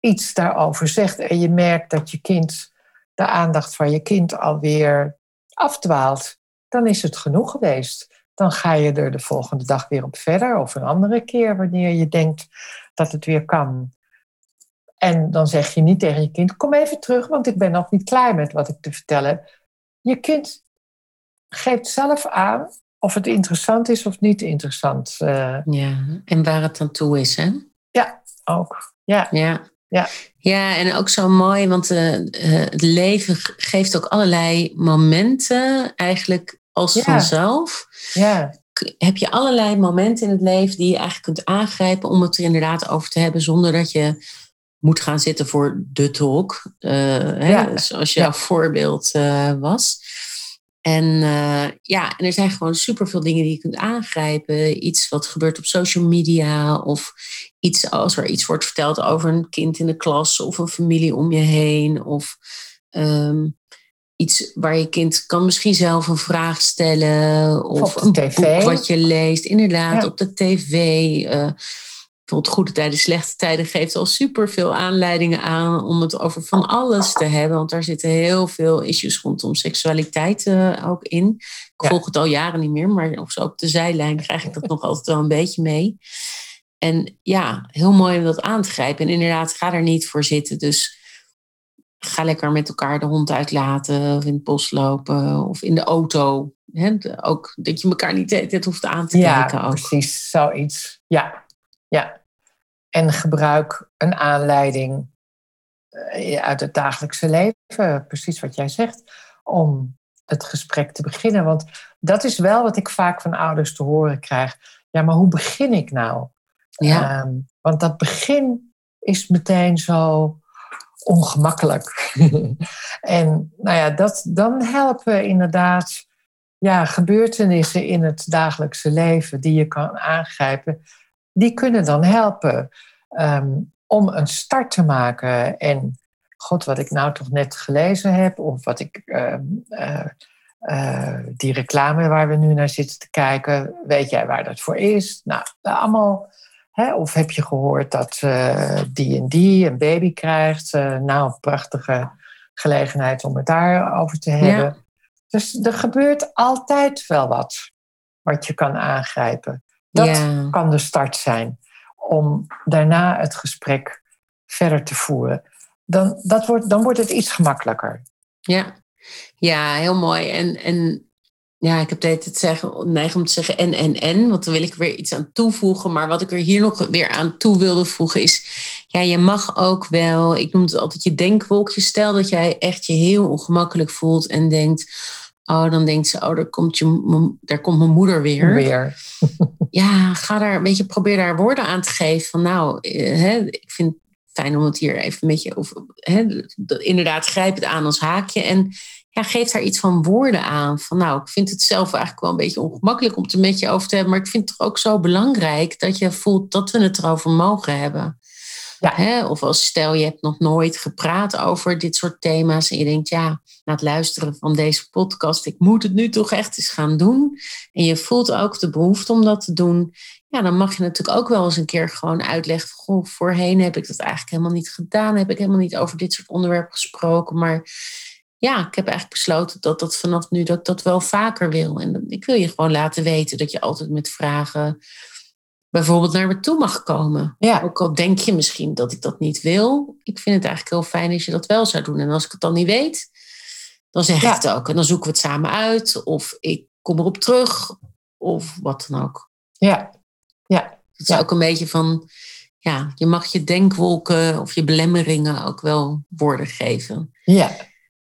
iets daarover zegt en je merkt dat je kind, de aandacht van je kind alweer afdwaalt, dan is het genoeg geweest. Dan ga je er de volgende dag weer op verder of een andere keer wanneer je denkt dat het weer kan. En dan zeg je niet tegen je kind: Kom even terug, want ik ben nog niet klaar met wat ik te vertellen heb. Je kind geeft zelf aan of het interessant is of niet interessant. eh, ja. En waar het aan toe is, hè? ook. Ja, Ja. Ja. ja, en ook zo mooi, want eh, eh, het leven ge- geeft ook allerlei momenten eigenlijk als Ja. vanzelf. ja, Heb je allerlei momenten in het leven die je eigenlijk kunt aangrijpen om het er inderdaad over te hebben zonder dat je moet gaan zitten voor de talk, hè, Ja. zoals jouw Ja. voorbeeld was. En uh, ja, en er zijn gewoon superveel dingen die je kunt aangrijpen. Iets wat gebeurt op social media of iets als er iets wordt verteld over een kind in de klas of een familie om je heen. Of um, iets waar je kind kan misschien zelf een vraag stellen. Of, een tv. boek wat je leest. Inderdaad, op de tv. Uh, goede tijden, slechte tijden geeft al superveel aanleidingen aan om het over van alles te hebben. Want daar zitten heel veel issues rondom seksualiteit uh, ook in. Ik volg het al jaren niet meer, maar of zo op de zijlijn krijg ik dat nog altijd wel een beetje mee. En ja, heel mooi om dat aan te grijpen. En inderdaad, ga er niet voor zitten. Dus ga lekker met elkaar de hond uitlaten of in het bos lopen of in de auto. He, ook dat je elkaar niet dit hoeft aan te ja, kijken. Ook. precies, zoiets. Ja, ja. En gebruik een aanleiding eh, uit het dagelijkse leven, precies wat jij zegt, om het gesprek te beginnen. Want dat is wel wat ik vaak van ouders te horen krijg. Ja, maar hoe begin ik nou? Ja. Um, want dat begin is meteen zo ongemakkelijk. en nou ja, dat, dan helpen inderdaad ja, gebeurtenissen in het dagelijkse leven die je kan aangrijpen, die kunnen dan helpen um, om een start te maken. En god, wat ik nou toch net gelezen heb, of wat ik. Uh, uh, uh, die reclame waar we nu naar zitten te kijken, weet jij waar dat voor is? Nou, allemaal Hè, of heb je gehoord dat uh, die en die een baby krijgt? Nou, een prachtige gelegenheid om het daarover te hebben. Ja. Dus er gebeurt altijd wel wat wat je kan aangrijpen. Dat ja. kan de start zijn om daarna het gesprek verder te voeren. Dan, dat wordt, dan wordt het iets gemakkelijker. Ja, ja heel mooi. En, en ja, ik heb het zeggen, neig om te zeggen en, en, en. Want dan wil ik weer iets aan toevoegen. Maar wat ik er hier nog weer aan toe wilde voegen is... Ja, je mag ook wel... Ik noem het altijd je denkwolkje. Stel dat jij echt je heel ongemakkelijk voelt en denkt... Oh, dan denkt ze, oh, daar komt, je, daar komt mijn moeder weer. Weer. ja, ga daar een beetje, probeer daar woorden aan te geven. Van nou, hè, ik vind het fijn om het hier even met je... Of, hè, inderdaad, grijp het aan als haakje. En ja, geef daar iets van woorden aan. Van nou, ik vind het zelf eigenlijk wel een beetje ongemakkelijk om het er met je over te hebben. Maar ik vind het toch ook zo belangrijk dat je voelt dat we het erover mogen hebben. Ja. Of als stel je hebt nog nooit gepraat over dit soort thema's. En je denkt, ja, na het luisteren van deze podcast, ik moet het nu toch echt eens gaan doen. En je voelt ook de behoefte om dat te doen. Ja, dan mag je natuurlijk ook wel eens een keer gewoon uitleggen. Goh, voorheen heb ik dat eigenlijk helemaal niet gedaan. Heb ik helemaal niet over dit soort onderwerpen gesproken. Maar ja, ik heb eigenlijk besloten dat dat vanaf nu dat dat wel vaker wil. En ik wil je gewoon laten weten dat je altijd met vragen bijvoorbeeld naar me toe mag komen. Ja. Ook al denk je misschien dat ik dat niet wil. Ik vind het eigenlijk heel fijn als je dat wel zou doen. En als ik het dan niet weet, dan zeg Ja. ik het ook. En dan zoeken we het samen uit. Of ik kom erop terug. Of wat dan ook. Ja, ja, Het is Ja. ook een beetje van... Ja, je mag je denkwolken of je belemmeringen ook wel woorden geven. ja,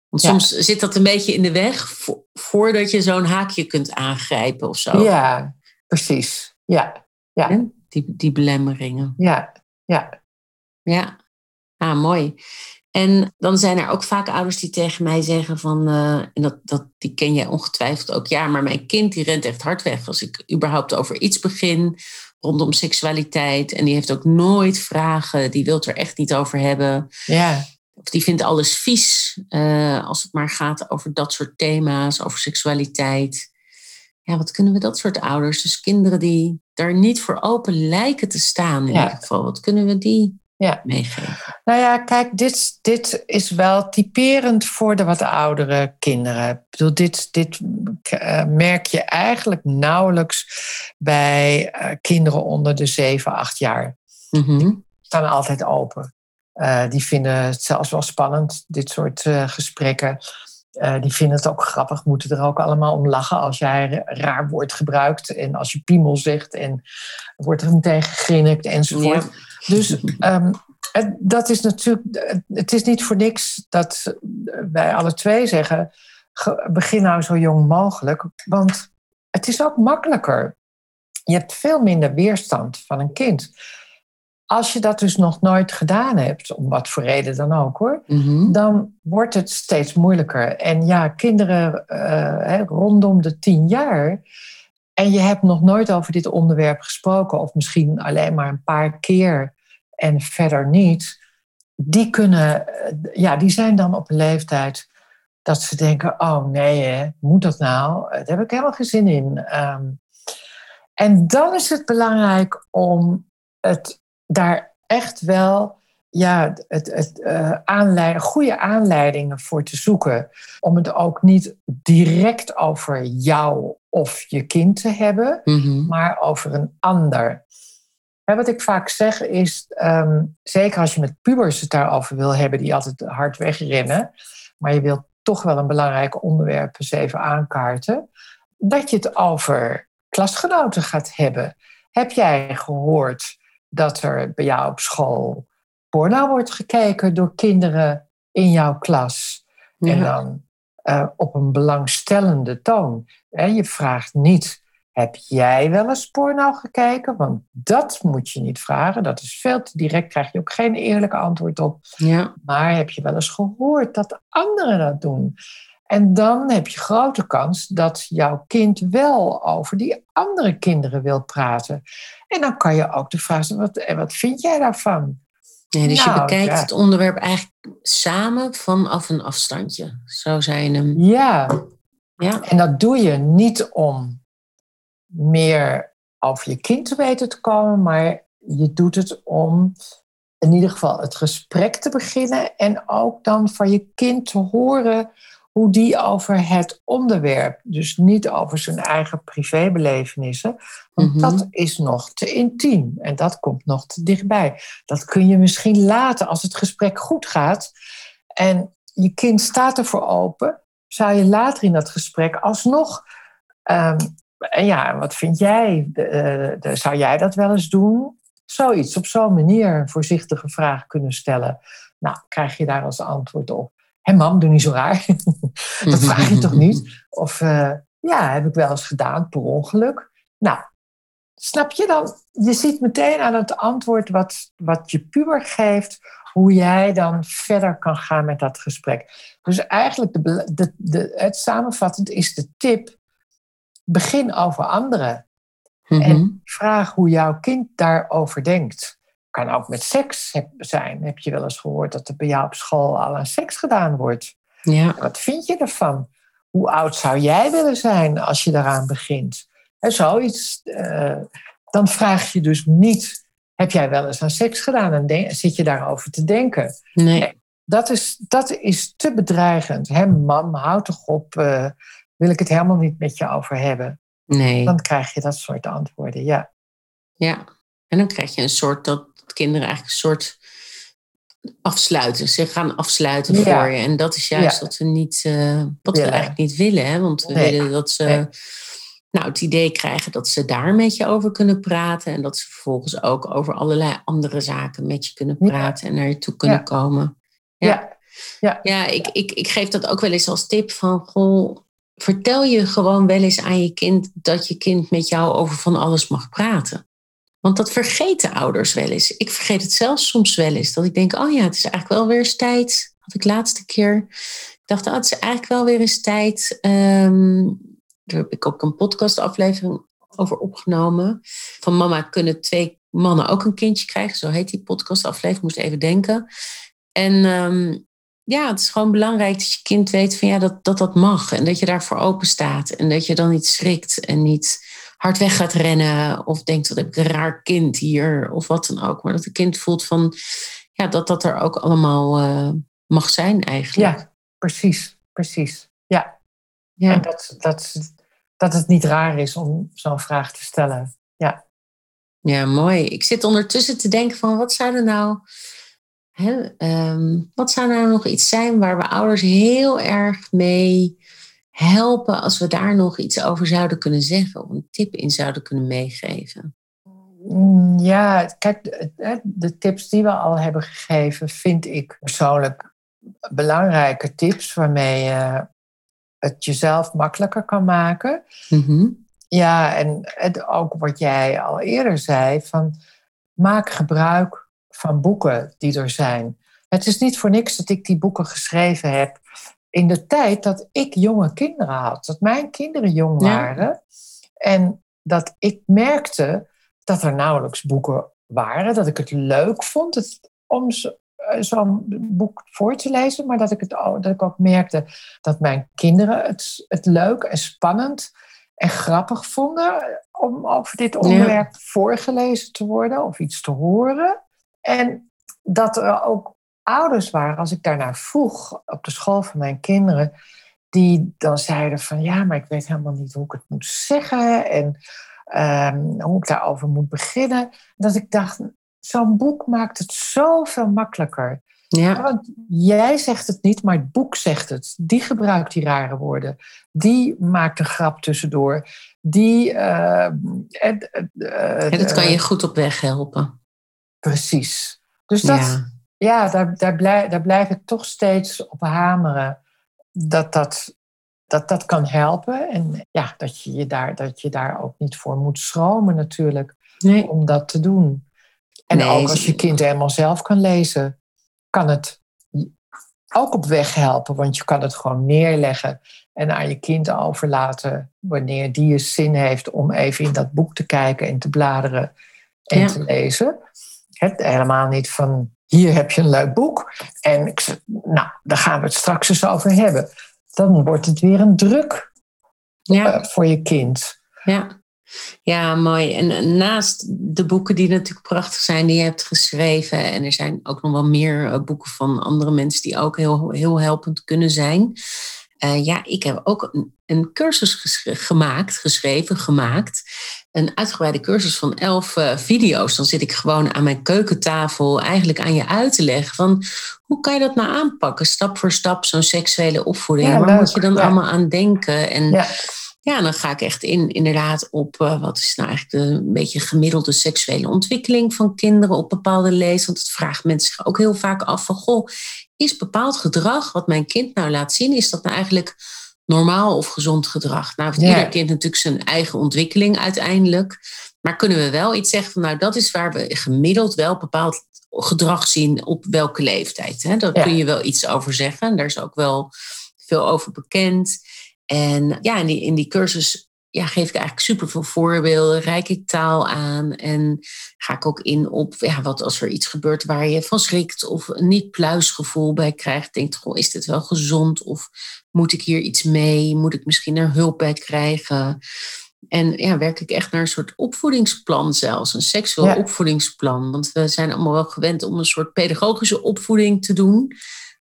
Want Ja. soms zit dat een beetje in de weg vo- voordat je zo'n haakje kunt aangrijpen of zo. ja, precies. Ja, ja? Die, die belemmeringen. ja, ja, Ja, ah, mooi. En dan zijn er ook vaak ouders die tegen mij zeggen van, eh, en dat, dat, die ken jij ongetwijfeld ook, ja, maar mijn kind die rent echt hard weg als ik überhaupt over iets begin rondom seksualiteit. En die heeft ook nooit vragen, die wil het er echt niet over hebben. ja, Of die vindt alles vies eh, als het maar gaat over dat soort thema's, over seksualiteit. Ja, wat kunnen we dat soort ouders, dus kinderen die daar niet voor open lijken te staan in Ja. ieder geval, wat kunnen we die Ja. meegeven? Nou ja, kijk, dit, dit is wel typerend voor de wat oudere kinderen. Ik bedoel, dit, dit eh, merk je eigenlijk nauwelijks bij eh, kinderen onder de 7, 8 jaar. Mhm. staan altijd open. Eh, die vinden het zelfs wel spannend, dit soort gesprekken. Eh, die vinden het ook grappig, moeten er ook allemaal om lachen als jij raar woord gebruikt. En als je piemel zegt en wordt er meteen gegrinnikt enzovoort. Ja. Dus ehm, het, dat is natuurlijk, het is niet voor niks dat wij alle twee zeggen: ge- begin nou zo jong mogelijk, want het is ook makkelijker. Je hebt veel minder weerstand van een kind. Als je dat dus nog nooit gedaan hebt, om wat voor reden dan ook hoor, Mhm. dan wordt het steeds moeilijker. En ja, kinderen eh, rondom de tien jaar. En je hebt nog nooit over dit onderwerp gesproken, of misschien alleen maar een paar keer en verder niet. Die kunnen, eh, ja, die zijn dan op een leeftijd dat ze denken: oh nee, hè, moet dat nou? Daar heb ik helemaal geen zin in. Ehm, en dan is het belangrijk om het daar echt wel ja, het, het, aanleiding, goede aanleidingen voor te zoeken. Om het ook niet direct over jou of je kind te hebben, Mhm. maar over een ander. Hè, wat ik vaak zeg is, ehm, zeker als je met pubers het daarover wil hebben, die altijd hard wegrennen, maar je wilt toch wel een belangrijk onderwerp eens even aankaarten, dat je het over klasgenoten gaat hebben. Heb jij gehoord dat er bij jou op school porno wordt gekeken door kinderen in jouw klas? En dan eh, op een belangstellende toon. En je vraagt niet, heb jij wel eens porno gekeken? Want dat moet je niet vragen. Dat is veel te direct, krijg je ook geen eerlijk antwoord op. Ja. Maar heb je wel eens gehoord dat anderen dat doen? En dan heb je grote kans dat jouw kind wel over die andere kinderen wil praten. En dan kan je ook de vraag stellen, wat, en wat vind jij daarvan? Dus je Nou, bekijkt ja. het onderwerp eigenlijk samen vanaf een afstandje. Zo je hem. Ja, Ja. en dat doe je niet om meer over je kind te weten te komen, maar je doet het om in ieder geval het gesprek te beginnen en ook dan van je kind te horen hoe die over het onderwerp, dus niet over zijn eigen privébelevenissen, want Mhm. dat is nog te intiem en dat komt nog te dichtbij. Dat kun je misschien later, als het gesprek goed gaat en je kind staat ervoor open, zou je later in dat gesprek alsnog. ehm, en ja, wat vind jij? De, eh, de- zou jij dat wel eens doen? Zoiets, op zo'n manier een voorzichtige vraag kunnen stellen. Nou, krijg je daar als antwoord op. Hé mam, doe niet zo raar. dat vraag je toch niet? Of eh, ja, heb ik wel eens gedaan per ongeluk. Nou, snap je dan? Je ziet meteen aan het antwoord wat, wat je puber geeft, hoe jij dan verder kan gaan met dat gesprek. Dus eigenlijk, de, de, het samenvattend is de tip: begin over anderen. Mhm. En vraag hoe jouw kind daarover denkt. Kan ook met seks zijn. Heb je wel eens gehoord dat er bij jou op school al aan seks gedaan wordt? Ja. Wat vind je ervan? Hoe oud zou jij willen zijn als je daaraan begint? En zoiets. eh, dan vraag je dus niet: heb jij wel eens aan seks gedaan? En denk- zit je daarover te denken? Nee. Dat is, dat is te bedreigend. Hè, mam, houd toch op. eh, wil ik het helemaal niet met je over hebben? Nee. Dan krijg je dat soort antwoorden. Ja. Ja. En dan krijg je een soort dat kinderen eigenlijk een soort afsluiten. Ze gaan afsluiten Ja. voor je. En dat is juist Ja. wat we niet, eh, wat we eigenlijk niet willen. Hè? Want we Nee. willen dat ze Nee. nou, het idee krijgen dat ze daar met je over kunnen praten. En dat ze vervolgens ook over allerlei andere zaken met je kunnen praten en naar je toe kunnen komen. Ja. Ja. Ja, ik, ik, ik geef dat ook wel eens als tip van, goh, vertel je gewoon wel eens aan je kind dat je kind met jou over van alles mag praten. Want dat vergeten ouders wel eens. Ik vergeet het zelfs soms wel eens. Dat ik denk, oh ja, het is eigenlijk wel weer eens tijd. Had ik laatste keer. Ik dacht, oh, het is eigenlijk wel weer eens tijd. Ehm, daar heb ik ook een podcastaflevering over opgenomen. Van mama, kunnen twee mannen ook een kindje krijgen? Zo heet die podcastaflevering. Moest even denken. En ehm, ja, het is gewoon belangrijk dat je kind weet van ja, dat, dat dat mag. En dat je daarvoor open staat. En dat je dan niet schrikt en niet hard weg gaat rennen. Of denkt, wat heb ik een raar kind hier. Of wat dan ook. Maar dat het kind voelt van ja, dat dat er ook allemaal eh, mag zijn eigenlijk. ja, precies. Precies. Ja. Ja. En dat, dat, dat het niet raar is om zo'n vraag te stellen. Ja. Ja, mooi. Ik zit ondertussen te denken van wat zou er nou, hè, ehm, wat zou nou nog iets zijn waar we ouders heel erg mee helpen als we daar nog iets over zouden kunnen zeggen of een tip in zouden kunnen meegeven? Mm, Ja, kijk, de, tips die we al hebben gegeven, vind ik persoonlijk belangrijke tips waarmee je het jezelf makkelijker kan maken. Mhm. Ja, en het, ook wat jij al eerder zei, van maak gebruik van boeken die er zijn. Het is niet voor niks dat ik die boeken geschreven heb in de tijd dat ik jonge kinderen had. Dat mijn kinderen jong waren. En dat ik merkte dat er nauwelijks boeken waren. Dat ik het leuk vond het, om eh, zo'n boek voor te lezen. Maar dat ik, het, dat ik ook merkte dat mijn kinderen het, het leuk en spannend en grappig vonden om over dit onderwerp voorgelezen te worden of iets te horen. En dat er ook ouders waren, als ik daarnaar vroeg op de school van mijn kinderen, die dan zeiden van ja, maar ik weet helemaal niet hoe ik het moet zeggen en um, hoe ik daarover moet beginnen. Dat ik dacht, zo'n boek maakt het zoveel makkelijker. Ja. Want jij zegt het niet, maar het boek zegt het. Die gebruikt die rare woorden. Die maakt een grap tussendoor. Die. Uh, uh, dat kan je goed op weg helpen. Precies. Dus dat, ja, ja daar, daar, blijf, daar blijf ik toch steeds op hameren. Dat dat, dat dat kan helpen. En ja, dat je, je daar, dat je daar ook niet voor moet schromen natuurlijk. Nee. Om dat te doen. En ook als je kind helemaal zelf kan lezen kan het ook op weg helpen, want je kan het gewoon neerleggen en aan je kind overlaten wanneer die eens zin heeft om even in dat boek te kijken en te bladeren en te lezen. Helemaal niet van hier heb je een leuk boek en ik, nou, daar gaan we het straks eens over hebben. Dan wordt het weer een druk ja. Eh, voor je kind. Ja. Ja, mooi. En naast de boeken die natuurlijk prachtig zijn, die je hebt geschreven, en er zijn ook nog wel meer eh, boeken van andere mensen die ook heel, heel helpend kunnen zijn. Uh, ja, ik heb ook een, een cursus gemaakt, geschreven, gemaakt. Een uitgebreide cursus van elf uh, video's. Dan zit ik gewoon aan mijn keukentafel eigenlijk aan je uit te leggen van hoe kan je dat nou aanpakken, stap voor stap, zo'n seksuele opvoeding. Ja, Waar moet je dan allemaal aan denken? En ja. Ja, dan ga ik echt in inderdaad op uh, wat is nou eigenlijk de een beetje gemiddelde seksuele ontwikkeling van kinderen op bepaalde lees. Want het vraagt mensen zich ook heel vaak af van goh, is bepaald gedrag wat mijn kind nou laat zien, is dat nou eigenlijk normaal of gezond gedrag? Nou heeft ieder kind natuurlijk zijn eigen ontwikkeling uiteindelijk. Maar kunnen we wel iets zeggen van nou dat is waar we gemiddeld wel bepaald gedrag zien op welke leeftijd? Hè? Daar kun je wel iets over zeggen. Daar is ook wel veel over bekend. En ja, in die, in die cursus ja, geef ik eigenlijk super veel voorbeelden, reik ik taal aan en ga ik ook in op ja, wat als er iets gebeurt waar je van schrikt of een niet pluisgevoel bij krijgt. Denkt, goh, is dit wel gezond of moet ik hier iets mee? Moet ik misschien er hulp bij krijgen? En ja, werk ik echt naar een soort opvoedingsplan zelfs, een seksueel opvoedingsplan. Want we zijn allemaal wel gewend om een soort pedagogische opvoeding te doen.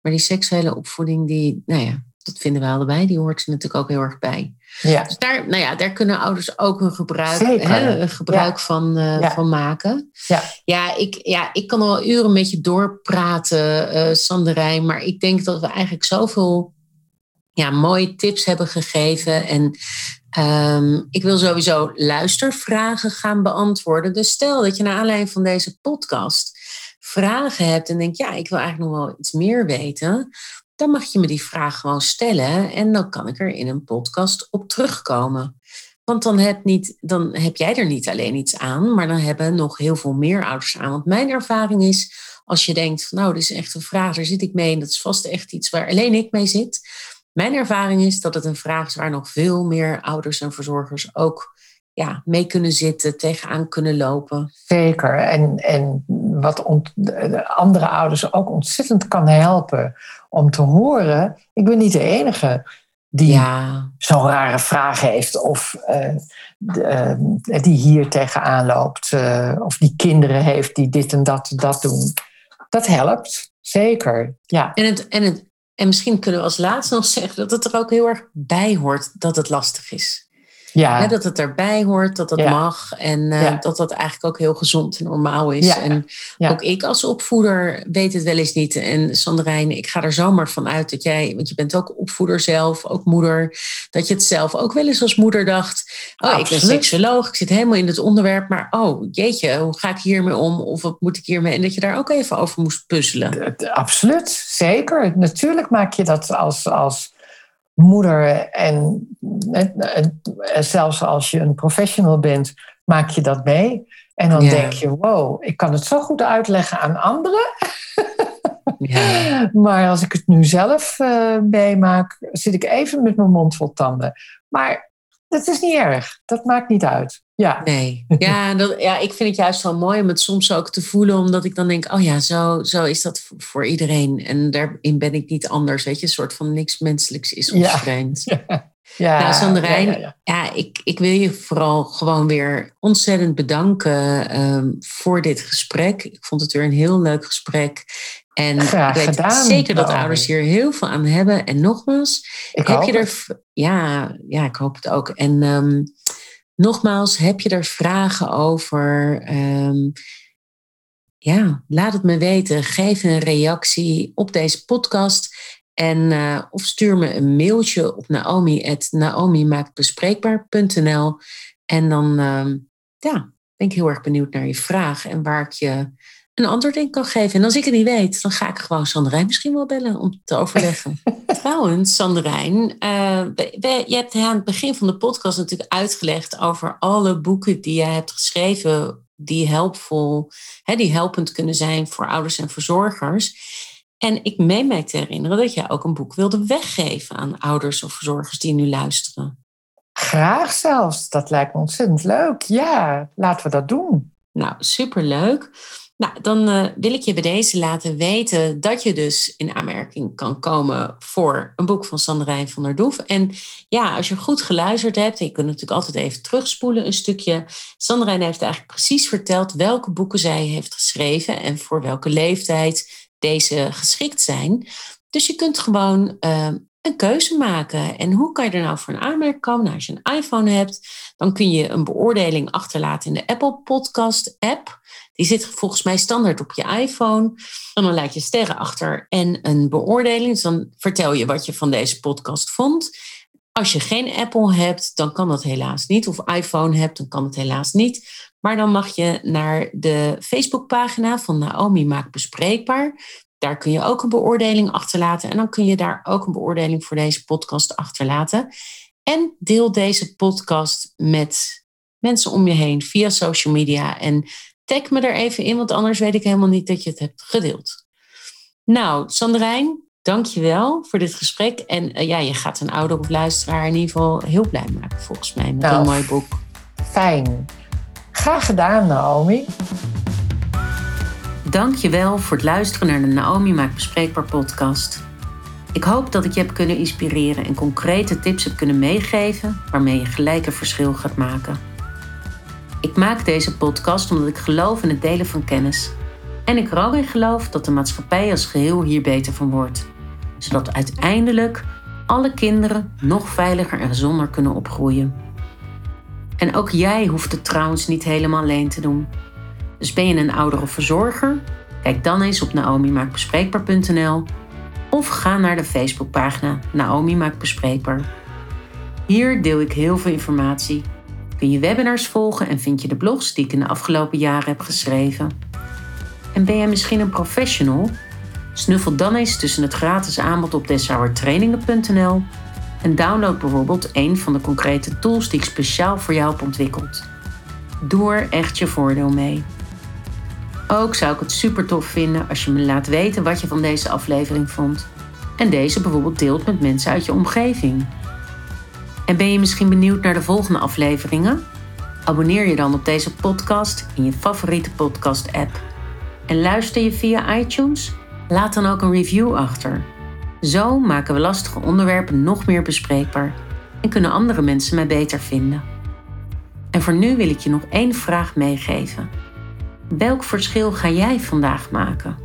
Maar die seksuele opvoeding, die, nou ja, dat vinden we allebei, die hoort er natuurlijk ook heel erg bij. Ja. Dus daar, nou ja, daar kunnen ouders ook een gebruik, hè, een gebruik van, uh, van maken. Ja. Ja, ik, ja, ik kan al uren met je doorpraten, uh, Sanderijn, maar ik denk dat we eigenlijk zoveel ja, mooie tips hebben gegeven. En um, ik wil sowieso luistervragen gaan beantwoorden. Dus stel dat je naar aanleiding van deze podcast vragen hebt en denkt, ja, ik wil eigenlijk nog wel iets meer weten dan mag je me die vraag gewoon stellen en dan kan ik er in een podcast op terugkomen. Want dan heb, niet, dan heb jij er niet alleen iets aan, maar dan hebben nog heel veel meer ouders aan. Want mijn ervaring is, als je denkt, nou, dit is echt een vraag, daar zit ik mee en dat is vast echt iets waar alleen ik mee zit. Mijn ervaring is dat het een vraag is waar nog veel meer ouders en verzorgers ook ja, mee kunnen zitten, tegenaan kunnen lopen. Zeker. En, en wat andere ouders ook ontzettend kan helpen om te horen. Ik ben niet de enige die ja. zo'n rare vraag heeft of uh, die hier tegenaan loopt. Uh, of die kinderen heeft die dit en dat dat doen. Dat helpt, zeker. Ja. En, het, en, het, en misschien kunnen we als laatste nog zeggen dat het er ook heel erg bij hoort dat het lastig is. Ja. dat het erbij hoort, dat dat mag. En uh, dat dat eigenlijk ook heel gezond en normaal is. En ook ik als opvoeder weet het wel eens niet. En Sandrijn, ik ga er zomaar van uit dat jij, want je bent ook opvoeder zelf, ook moeder, dat je het zelf ook wel eens als moeder dacht. Oh, ik ben seksuoloog, ik zit helemaal in het onderwerp, maar oh jeetje, hoe ga ik hiermee om? Of wat moet ik hiermee? En dat je daar ook even over moest puzzelen. Absoluut, zeker. Natuurlijk maak je dat als, als moeder en, zelfs als je een professional bent, maak je dat mee. En dan denk je, wow, ik kan het zo goed uitleggen aan anderen. Ja. maar als ik het nu zelf uh, meemaak, zit ik even met mijn mond vol tanden. Maar dat is niet erg. Dat maakt niet uit. Ja. Nee. Ja, dat, ja, ik vind het juist wel mooi om het soms ook te voelen, omdat ik dan denk, oh ja, zo, zo is dat voor iedereen. En daarin ben ik niet anders. Weet je, een soort van niks menselijks is ons vreemd. Ja. Ja, nou, Sanderijn, ja, ja, ja, ik, ik wil je vooral gewoon weer ontzettend bedanken um, voor dit gesprek. Ik vond het weer een heel leuk gesprek. En Graag ik weet gedaan, zeker dat ouders hier heel veel aan hebben. En nogmaals, ik heb je er. Ja, ja, ik hoop het ook. En um, nogmaals, heb je er vragen over? Um, ja, laat het me weten. Geef een reactie op deze podcast. En, uh, of stuur me een mailtje op naomi.naomimaakbespreekbaar.nl. En dan uh, ja, ben ik heel erg benieuwd naar je vraag en waar ik je een antwoord in kan geven. En als ik het niet weet, dan ga ik gewoon Sanderijn misschien wel bellen om te overleggen. Trouwens, Sanderijn, uh, je hebt aan het begin van de podcast natuurlijk uitgelegd over alle boeken die jij hebt geschreven, die helpvol, hè, die helpend kunnen zijn voor ouders en verzorgers. En ik meen mij te herinneren dat jij ook een boek wilde weggeven aan ouders of verzorgers die nu luisteren. Graag zelfs. Dat lijkt me ontzettend leuk. Ja, laten we dat doen. Nou, superleuk. Nou, dan uh, wil ik je bij deze laten weten dat je dus in aanmerking kan komen voor een boek van Sanderijn van der Doef. En ja, als je goed geluisterd hebt, je kunt natuurlijk altijd even terugspoelen een stukje. Sanderijn heeft eigenlijk precies verteld welke boeken zij heeft geschreven en voor welke leeftijd deze geschikt zijn. Dus je kunt gewoon uh, een keuze maken. En hoe kan je er nou voor een aanmerking komen? Nou, als je een iPhone hebt, dan kun je een beoordeling achterlaten in de Apple Podcast app. Die zit volgens mij standaard op je iPhone. En dan laat je sterren achter en een beoordeling. Dus dan vertel je wat je van deze podcast vond. Als je geen Apple hebt, dan kan dat helaas niet. Of iPhone hebt, dan kan het helaas niet. Maar dan mag je naar de Facebookpagina van Naomi Maakt Bespreekbaar. Daar kun je ook een beoordeling achterlaten. En dan kun je daar ook een beoordeling voor deze podcast achterlaten. En deel deze podcast met mensen om je heen via social media. En tag me er even in, want anders weet ik helemaal niet dat je het hebt gedeeld. Nou, Sandrijn, dankjewel voor dit gesprek. En uh, ja, je gaat een ouder of luisteraar in ieder geval heel blij maken, volgens mij, met nou, een mooi boek. Fijn. Graag gedaan, Naomi. Dankjewel voor het luisteren naar de Naomi Maakt Bespreekbaar podcast. Ik hoop dat ik je heb kunnen inspireren en concrete tips heb kunnen meegeven waarmee je gelijk een verschil gaat maken. Ik maak deze podcast omdat ik geloof in het delen van kennis. En ik er ook in geloof dat de maatschappij als geheel hier beter van wordt. Zodat uiteindelijk alle kinderen nog veiliger en gezonder kunnen opgroeien. En ook jij hoeft het trouwens niet helemaal alleen te doen. Dus ben je een ouder of verzorger? Kijk dan eens op naomimaakbespreekbaar.nl of ga naar de Facebookpagina Naomi Maakt Bespreekbaar. Hier deel ik heel veel informatie. Je webinars volgen en vind je de blogs die ik in de afgelopen jaren heb geschreven. En ben jij misschien een professional? Snuffel dan eens tussen het gratis aanbod op deshouwertrainingen.nl en download bijvoorbeeld een van de concrete tools die ik speciaal voor jou heb ontwikkeld. Doe er echt je voordeel mee. Ook zou ik het super tof vinden als je me laat weten wat je van deze aflevering vond. En deze bijvoorbeeld deelt met mensen uit je omgeving. En ben je misschien benieuwd naar de volgende afleveringen? Abonneer je dan op deze podcast in je favoriete podcast-app. En luister je via iTunes? Laat dan ook een review achter. Zo maken we lastige onderwerpen nog meer bespreekbaar en kunnen andere mensen mij beter vinden. En voor nu wil ik je nog één vraag meegeven. Welk verschil ga jij vandaag maken?